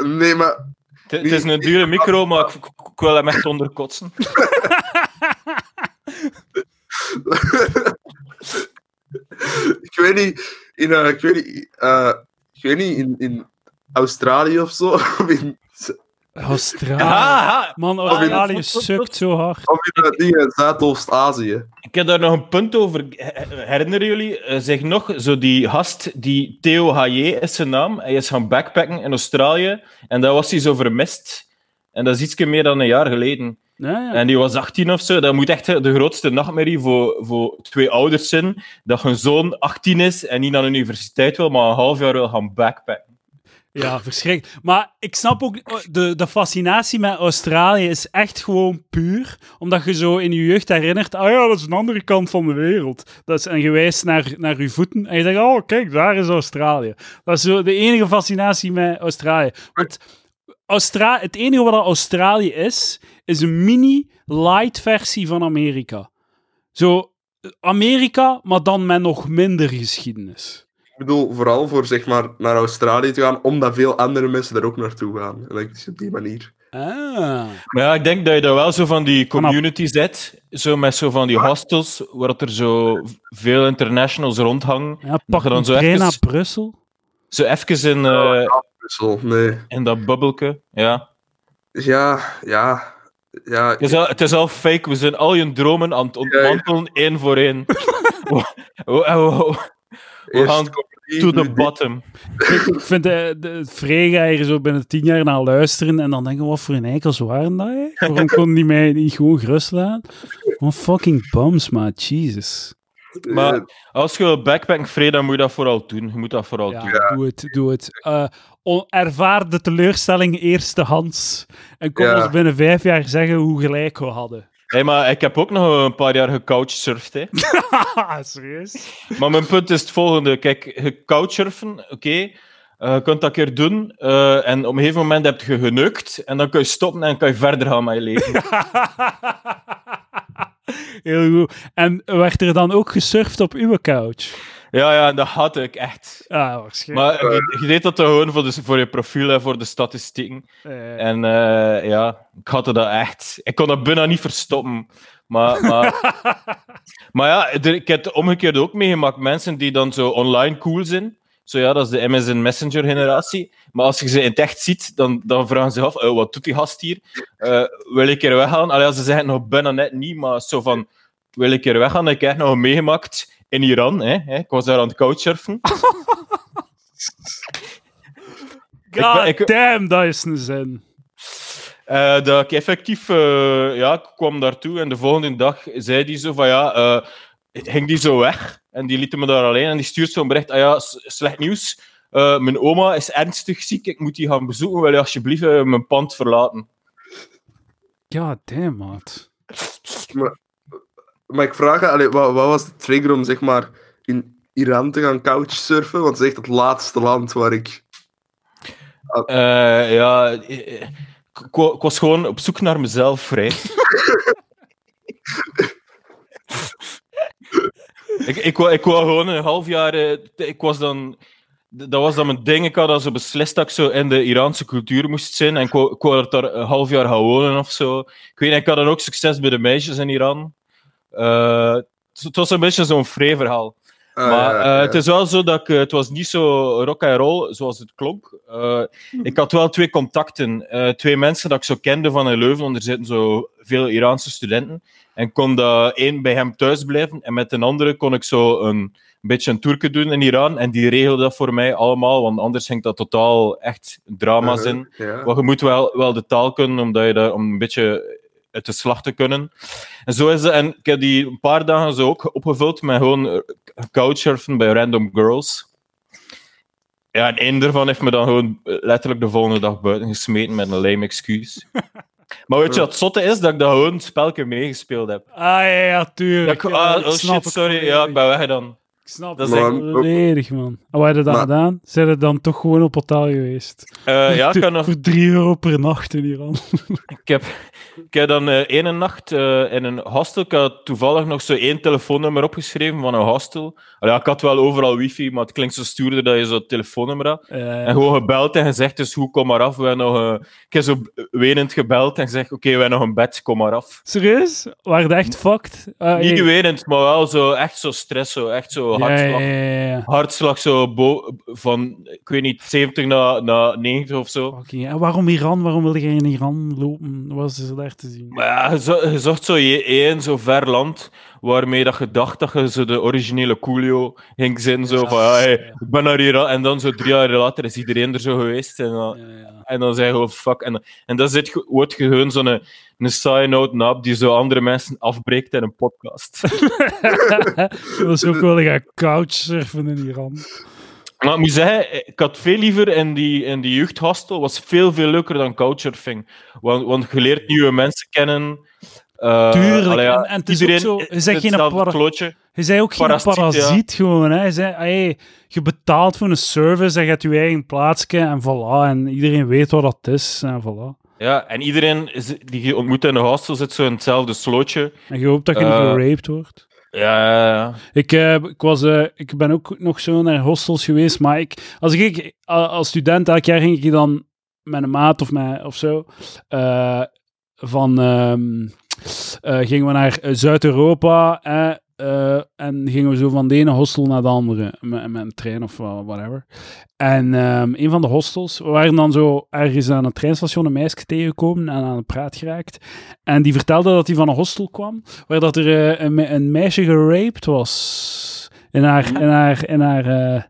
Nee, maar Het, is een dure micro, maar ik, wil hem echt onderkotsen. *laughs* ik weet niet, in, eh, ik weet niet, eh, ik weet niet in, in Australië of zo, *laughs* of in, Australië. Man, Australië sukt zo hard. of in eh, Zuidoost-Azië. Ik heb daar nog een punt over. Her- Herinneren jullie eh, zich nog? Zo die gast, die Theo Hayé is zijn naam. Hij is gaan backpacken in Australië. En dat was hij zo vermist. En dat is iets meer dan een jaar geleden. Ja, ja. En die was 18 of zo. Dat moet echt de grootste nachtmerrie voor, voor twee ouders zijn. Dat hun zoon 18 is en niet naar de universiteit wil, maar een half jaar wil gaan backpacken. Ja, verschrikkelijk. Maar ik snap ook, eh, de, de fascinatie met Australië is echt gewoon puur, omdat je zo in je jeugd herinnert, ah ja, dat is een andere kant van de wereld. Dat is, en je wijst naar, naar je voeten en je zegt, oh kijk, daar is Australië. Dat is zo de enige fascinatie met Australië. Want Austra het enige wat Australië is, is een mini-light versie van Amerika. Zo, eh, Amerika, maar dan met nog minder geschiedenis. Ik bedoel, vooral voor zeg maar naar Australië te gaan, omdat veel andere mensen daar ook naartoe gaan. En dat is op die manier. Ah. Maar ja, ik denk dat je daar wel zo van die community zet. Zo met zo van die hostels, waar er zo veel internationals rondhangen. Ja, pak je dan zo even- naar Brussel. Zo even in, eh, Brussel, nee. in dat bubbelke. Ja. Ja, ja, ja. Het is, al, het is al fake. We zijn al je dromen aan het ontmantelen, één voor één. *laughs* Eerst to the bottom. Ik, vind de, de, hier zo binnen tien jaar naar luisteren en dan denken, wat voor een eikels waren dat? hè? Waarom konden die mij niet gewoon gerust laten? Wat fucking bums, man. Jesus. Maar als je wil backpacken, Free, dan moet je dat vooral doen. Je moet dat vooral Ja, doen. doe het, doe het. Eh, ervaar de teleurstelling eerstehands en kom Ja. ons binnen vijf jaar zeggen hoe gelijk we hadden. Hey, maar ik heb ook nog een paar jaar gecouchsurfd. Hè. *laughs* Serieus? Maar mijn punt is het volgende. Kijk, gecouchsurfen, oké. eh, je kunt dat een keer doen. eh, en op een gegeven moment heb je geneukt. En dan kun je stoppen en kan je verder gaan met je leven. *laughs* Heel goed. En werd er dan ook gesurfd op uw couch? Ja, ja, dat had ik echt. Ah, waarschijnlijk. Maar je, je deed dat toch gewoon voor, de, voor je profiel en voor de statistieken. Eh, En eh, ja, ik had dat echt. Ik kon dat bijna niet verstoppen. Maar, maar, *laughs* maar ja, er- ik heb het omgekeerd ook meegemaakt. Mensen die dan zo online cool zijn. Zo ja, dat is de MSN Messenger generatie. Maar als je ze in het echt ziet, dan, dan vragen ze af, eh, wat doet die gast hier? Eh, wil ik er weggaan? Allee, ze zeggen het nog bijna net niet, maar zo van, wil ik er weggaan? Ik heb echt nog meegemaakt in Iran. Hè, hè. Ik was daar aan het couchsurfen. God *laughs* ik- damn, dat is een zin. Eh, dat ik effectief eh, ja, ik kwam daartoe en de volgende dag zei die zo van ja, eh, ging die zo weg en die liet me daar alleen en die stuurt zo'n bericht, ah ja, slecht nieuws, Eh, mijn oma is ernstig ziek, ik moet die gaan bezoeken, wil je alsjeblieft mijn pand verlaten? God damn, maat. Maar ik vraag, wat, wat was de trigger om zeg maar in Iran te gaan couchsurfen? Want het is echt het laatste land waar ik. Ja, eh, eh, ik, wa- ik was gewoon op zoek naar mezelf, vrij. *laughs* ik, ik, gewoon een half jaar... eh, Ik was dan... Dat was dan mijn ding. Ik had zo beslist dat ik zo in de Iraanse cultuur moest zijn. En ik wou, ik wou daar een half jaar gaan wonen of zo. Ik weet niet, ik had dan ook succes bij de meisjes in Iran. Eh, het was een beetje zo'n vrij verhaal. Ah, Maar ja, eh, ja. het is wel zo dat ik, eh, het was niet zo rock and roll zoals het klonk. Ik had wel twee contacten, twee mensen dat ik zo kende van in Leuven, want er zitten zo veel Iraanse studenten. En kon dat één bij hem thuis blijven en met een andere kon ik zo een, beetje een tourke doen in Iran. En die regelde dat voor mij allemaal, want anders ging dat totaal echt drama's Uh-huh, in. Maar je moet wel, wel de taal kunnen, omdat je dat, om een beetje uit de slag te kunnen. En zo is het. En ik heb die een paar dagen zo ook opgevuld met gewoon eh, couchsurfen bij random girls. Ja, en één daarvan heeft me dan gewoon eh, letterlijk de volgende dag buiten gesmeten met een lame excuus. *laughs* Maar weet je wat het zotte is? Dat ik dat gewoon een spelje meegespeeld heb. Ah, ja, ja, Dat tuurlijk. ik, ah, oh shit, sorry, ja, ik ben weg dan. Ik snap Dat het is echt- volledig, man. En wat heb je dat Maar- gedaan? Zijn er dan toch gewoon op hotel geweest? Eh, ja, *laughs* ik, kan nog, Voor 3 euro per nacht in Iran. *laughs* ik, heb, ik heb dan eh ene nacht eh, in een hostel. Ik had toevallig nog zo één telefoonnummer opgeschreven van een hostel. Allee, ja, ik had wel overal wifi, maar het klinkt zo stoerder dat je zo het telefoonnummer had. En gewoon gebeld en gezegd, dus hoe, kom maar af. We nog, eh, ik heb zo wenend gebeld en gezegd, oké, we hebben nog een bed, kom maar af. serieus? Waren dat echt fucked? Ah, Niet hey. wenend, maar wel zo, echt zo stress, zo, echt zo hartslag. Hartslag zo van, ik weet niet, 70 naar, naar 90 of zo. Fucking, En waarom Iran? Waarom wilde jij in Iran lopen? Wat was er daar te zien? Maar ja, je, zo- je zocht zo je- één zo ver land waarmee dat je dacht dat je zo de originele Coolio ging zijn. Zo van, ja, hey, ik ben naar Iran. En dan zo drie jaar later is iedereen er zo geweest. En dan, Ja, en dan zei je gewoon, fuck. En, en dan zit, je- wordt je gewoon zo'n een, een side note die zo andere mensen afbreekt in een podcast. *laughs* dat was ook wel gaan couchsurfen in Iran. maar ik moet zeggen, ik had veel liever in die, in die jeugdhostel. was veel, veel leuker dan couchsurfing. Want, want je leert nieuwe mensen kennen. Eh, Tuurlijk, allee, ja, en- en het is ook iedereen zo, je bent geen para- klootje. Je zei ook geen Parasiet, ja. gewoon. Hè. Je, zei, hey, je betaalt voor een service en je hebt je eigen plaatsje en voilà. En iedereen weet wat dat is en voilà. Ja, en iedereen is, die je ontmoet in de hostel zit zo in hetzelfde slootje. En je hoopt dat je niet Eh, geraped wordt. Ja, ja, ja. Ik, eh, ik, was, ik ben ook nog zo naar hostels geweest, maar ik, als ik als student elk jaar ging ik dan met een maat of, met, of zo van ehm, eh, gingen we naar eh, Zuid-Europa eh, eh, en gingen we zo van de ene hostel naar de andere met, met een trein of whatever. En ehm, een van de hostels, we waren dan zo ergens aan het treinstation een meisje tegengekomen en aan de praat geraakt. En die vertelde dat hij van een hostel kwam, waar dat er eh, een, me- een meisje geraped was in haar, in haar, in haar, eh,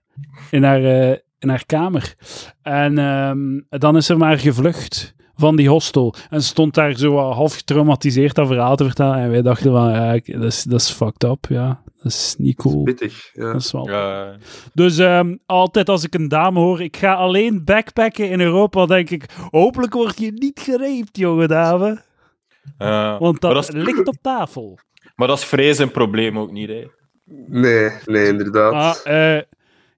in haar, eh, in haar kamer. En ehm, dan is er maar gevlucht van die hostel. En ze stond daar zo wat half getraumatiseerd dat verhaal te vertellen. En wij dachten van, ja, dat is, dat is fucked up, ja. Dat is niet cool. Pittig. Ja. Dat is wel... ja. Dus ehm, altijd als ik een dame hoor, ik ga alleen backpacken in Europa, denk ik, hopelijk word je niet gereept, jonge dame. Ja. Want dat, Maar dat is- ligt op tafel. Maar dat is vrees een probleem ook niet, hè. Nee, nee, inderdaad. Ah, eh,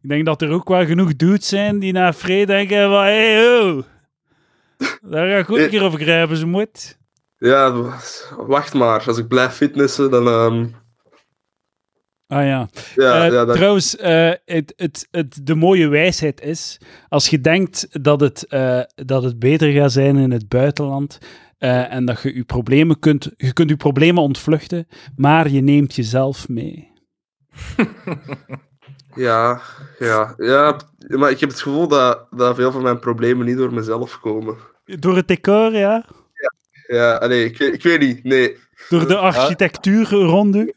Ik denk dat er ook wel genoeg dudes zijn die naar Free denken van, hey, ho. Daar ga ik ook een keer over grijpen, ze moet. Ja, wacht maar. Als ik blijf fitnessen, dan... ehm, Ah ja. ja, Eh, ja, Trouwens, eh, het, het, het, de mooie wijsheid is, als je denkt dat het, eh, dat het beter gaat zijn in het buitenland eh, en dat je je problemen kunt, je kunt je problemen ontvluchten, maar je neemt jezelf mee. *laughs* ja, ja, ja, maar ik heb het gevoel dat, dat veel van mijn problemen niet door mezelf komen. Door het decor, ja? Ja, allee, ik, weet- ik weet niet. Nee, Door de architectuur rond u.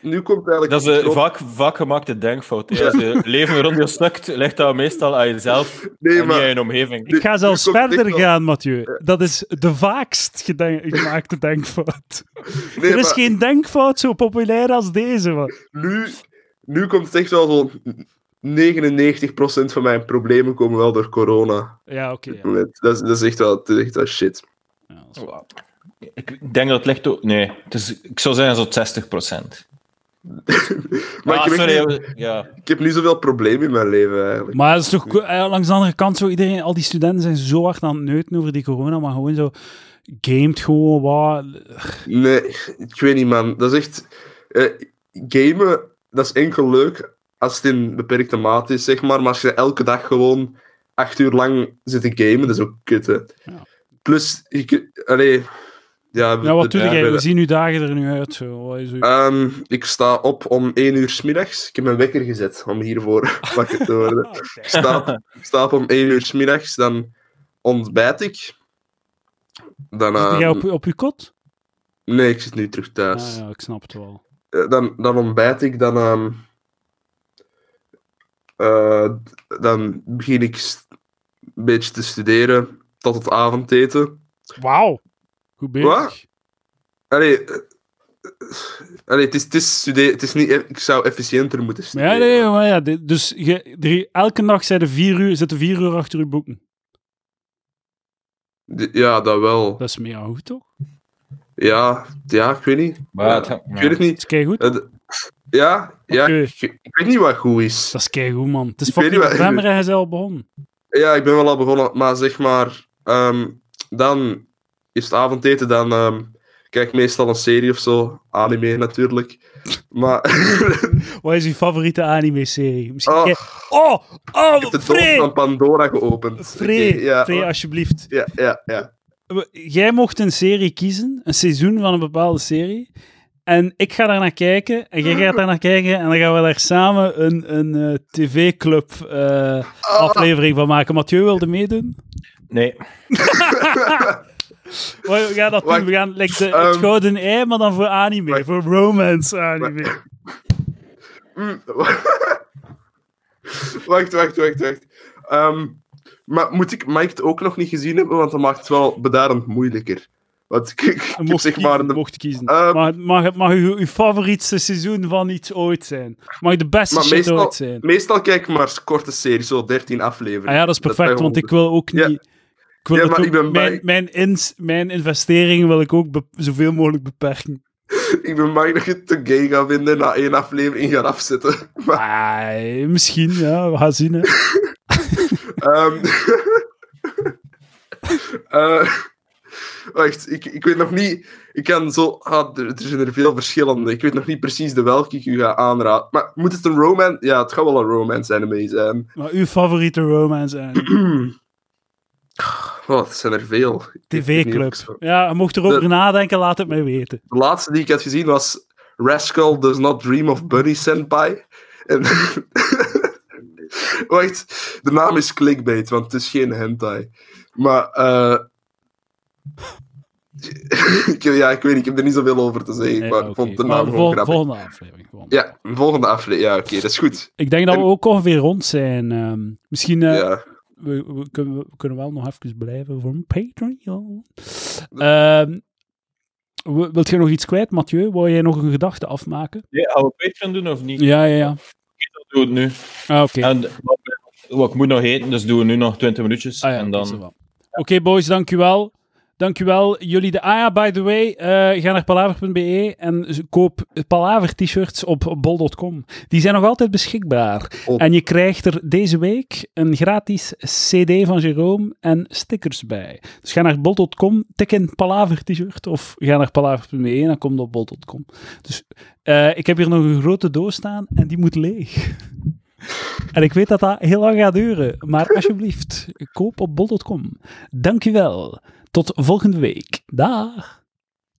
nu komt eigenlijk... Dat is een groot- vaak, vaak gemaakte denkfout. hè. Als je leven rond je stukt, ligt dat meestal aan jezelf Nee, en niet aan je omgeving. Ik ga zelfs verder gaan, Mathieu. Dat is de vaakst gemaakte denkfout. Nee, er is maar geen denkfout zo populair als deze. Man. nu, nu komt het echt wel zo... 99% van mijn problemen komen wel door corona. Ja, oké. ja. Dat, is, dat is echt wel, dat is echt wel shit. Ja, dat is- Ik denk dat het ligt ook... Nee, het is, ik zou zeggen zo'n 60 procent. *laughs* Maar Ah, ik, heb sorry, niet- ja. ik heb niet zoveel problemen in mijn leven, eigenlijk. Maar dat is toch eh, langs de andere kant zo, iedereen, al die studenten zijn zo hard aan het neuten over die corona, maar gewoon zo gamet gewoon wat. Nee, ik weet niet, man. Dat is echt... eh, gamen, dat is enkel leuk als het in beperkte mate is, zeg maar. Maar als je elke dag gewoon acht uur lang zit te gamen, dat is ook kut, hè. Ja. Plus, ik... Allee... Ja, Ja, wat doe jij? we- zien uw dagen er nu uit? Zo? Is Ehm, ik sta op om 1 uur 's middags. Ik heb mijn wekker gezet om hiervoor *laughs* wakker te worden. Ah. Ik sta op, ik sta op om 1 uur 's middags, dan ontbijt ik. Dan, jij ehm, op, op uw kot? Nee, ik zit nu terug thuis. Ah, ja, ik snap het wel. Eh, dan, dan ontbijt ik, dan, ehm, eh, dan begin ik een beetje te studeren tot het avondeten. Wauw. Goed bezig. Wat? Allee, eh, allee het, is, het, is stude- het is niet... e- Ik zou efficiënter moeten Maar ja, studeren. nee, maar ja, dus je, drie, elke nacht zijn er vier uur, zitten vier uur achter uw boeken. Ja, dat wel. Dat is mega goed, toch? Ja, ja, ik weet niet. Maar Ja, het ik weet het niet. is keigoed. Eh, d- ja, ja ik, ik weet niet wat goed is. Dat is keigoed, man. Het is Ik weet fucking november en hij is al begonnen. Ja, ik ben wel al begonnen, maar zeg maar, ehm, dan is het avondeten, dan ehm, kijk ik meestal een serie of zo, anime natuurlijk. Maar, *laughs* Wat is uw favoriete anime-serie? Misschien oh, ik Oh, oh, heb de doos van Pandora geopend. Free, Oké, ja, Free, alsjeblieft. ja, ja, ja. Jij mocht een serie kiezen, een seizoen van een bepaalde serie. En ik ga daar naar kijken, en jij gaat daar naar kijken, en dan gaan we daar samen een, een eh, tv-club eh, aflevering van maken. Mathieu wilde meedoen? Nee. *laughs* We gaan dat doen. We gaan like de, het ehm, gouden ei, maar dan voor anime, voor romance anime. Mm. *laughs* wacht, wacht, wacht, wacht. Ehm, maar moet ik, mag ik het ook nog niet gezien hebben, want dat maakt het wel beduidend moeilijker. Want ik, ik, Mocht zeg kiezen, maar... Een, mocht kiezen. Ehm, mag, mag, mag uw, uw favorietste seizoen van iets ooit zijn? Mag de beste maar shit meestal, ooit zijn? meestal kijk ik maar korte series, zo 13 afleveringen. Ah ja, dat is perfect, want ik wil ook Ja. niet... Ik wil Ja, maar ook- ik ben mijn, mijn, ins, mijn investeringen wil ik ook zoveel mogelijk beperken. *laughs* Ik ben bang dat je het te gay gaat vinden na één aflevering gaat afzetten. *laughs* Maar, Ah, misschien, ja. We gaan zien, hè. *laughs* eh, wacht, ik, ik weet nog niet... Ik kan zo... ah, er, er zijn er veel verschillende. Ik weet nog niet precies de welke ik u ga aanraden. Maar moet het een romance... Ja, het gaat wel een romance anime zijn. *clears throat* Maar uw favoriete romance anime? Oh, het zijn er veel. TV-club. Ja, je mocht erover De- nadenken, laat het mij weten. De laatste die ik had gezien was Rascal Does Not Dream of Bunny Senpai. En *laughs* Wacht, de naam is clickbait, want het is geen hentai. Maar, eh *laughs* ja, ik weet niet, ik heb er niet zoveel over te zeggen, Nee, maar ik vond de naam de gewoon vol- grappig. volgende aflevering. gewoon. Ja, een volgende aflevering. Ja, oké, dat is goed. Ik denk dat we En- ook ongeveer rond zijn. ehm, misschien eh, ja. we, we, kunnen, we kunnen wel nog even blijven voor een Patreon. Ehm, w- wilt je nog iets kwijt, Mathieu? Wou jij nog een gedachte afmaken? Nee, gaan we Patreon doen of niet? Ja, ja, ja. Doe het nu. Ah, oké. En wat, wat ik moet nog eten, dus doen we nu nog 20 minuutjes. Ah, ja, en dan... Oké, boys, dankjewel. Dankjewel. Jullie de... Ah ja, by the way, eh, ga naar palaver.be en koop palaver t-shirts op bol.com. Die zijn nog altijd beschikbaar. En je krijgt er deze week een gratis cd van Jerome en stickers bij. Dus ga naar bol.com, tik in palaver t-shirt of ga naar palaver.be en dan komt op bol.com. Dus eh, ik heb hier nog een grote doos staan en die moet leeg. *laughs* En ik weet dat dat heel lang gaat duren, maar *laughs* alsjeblieft, koop op bol.com. Dankjewel. Tot volgende week. Dag.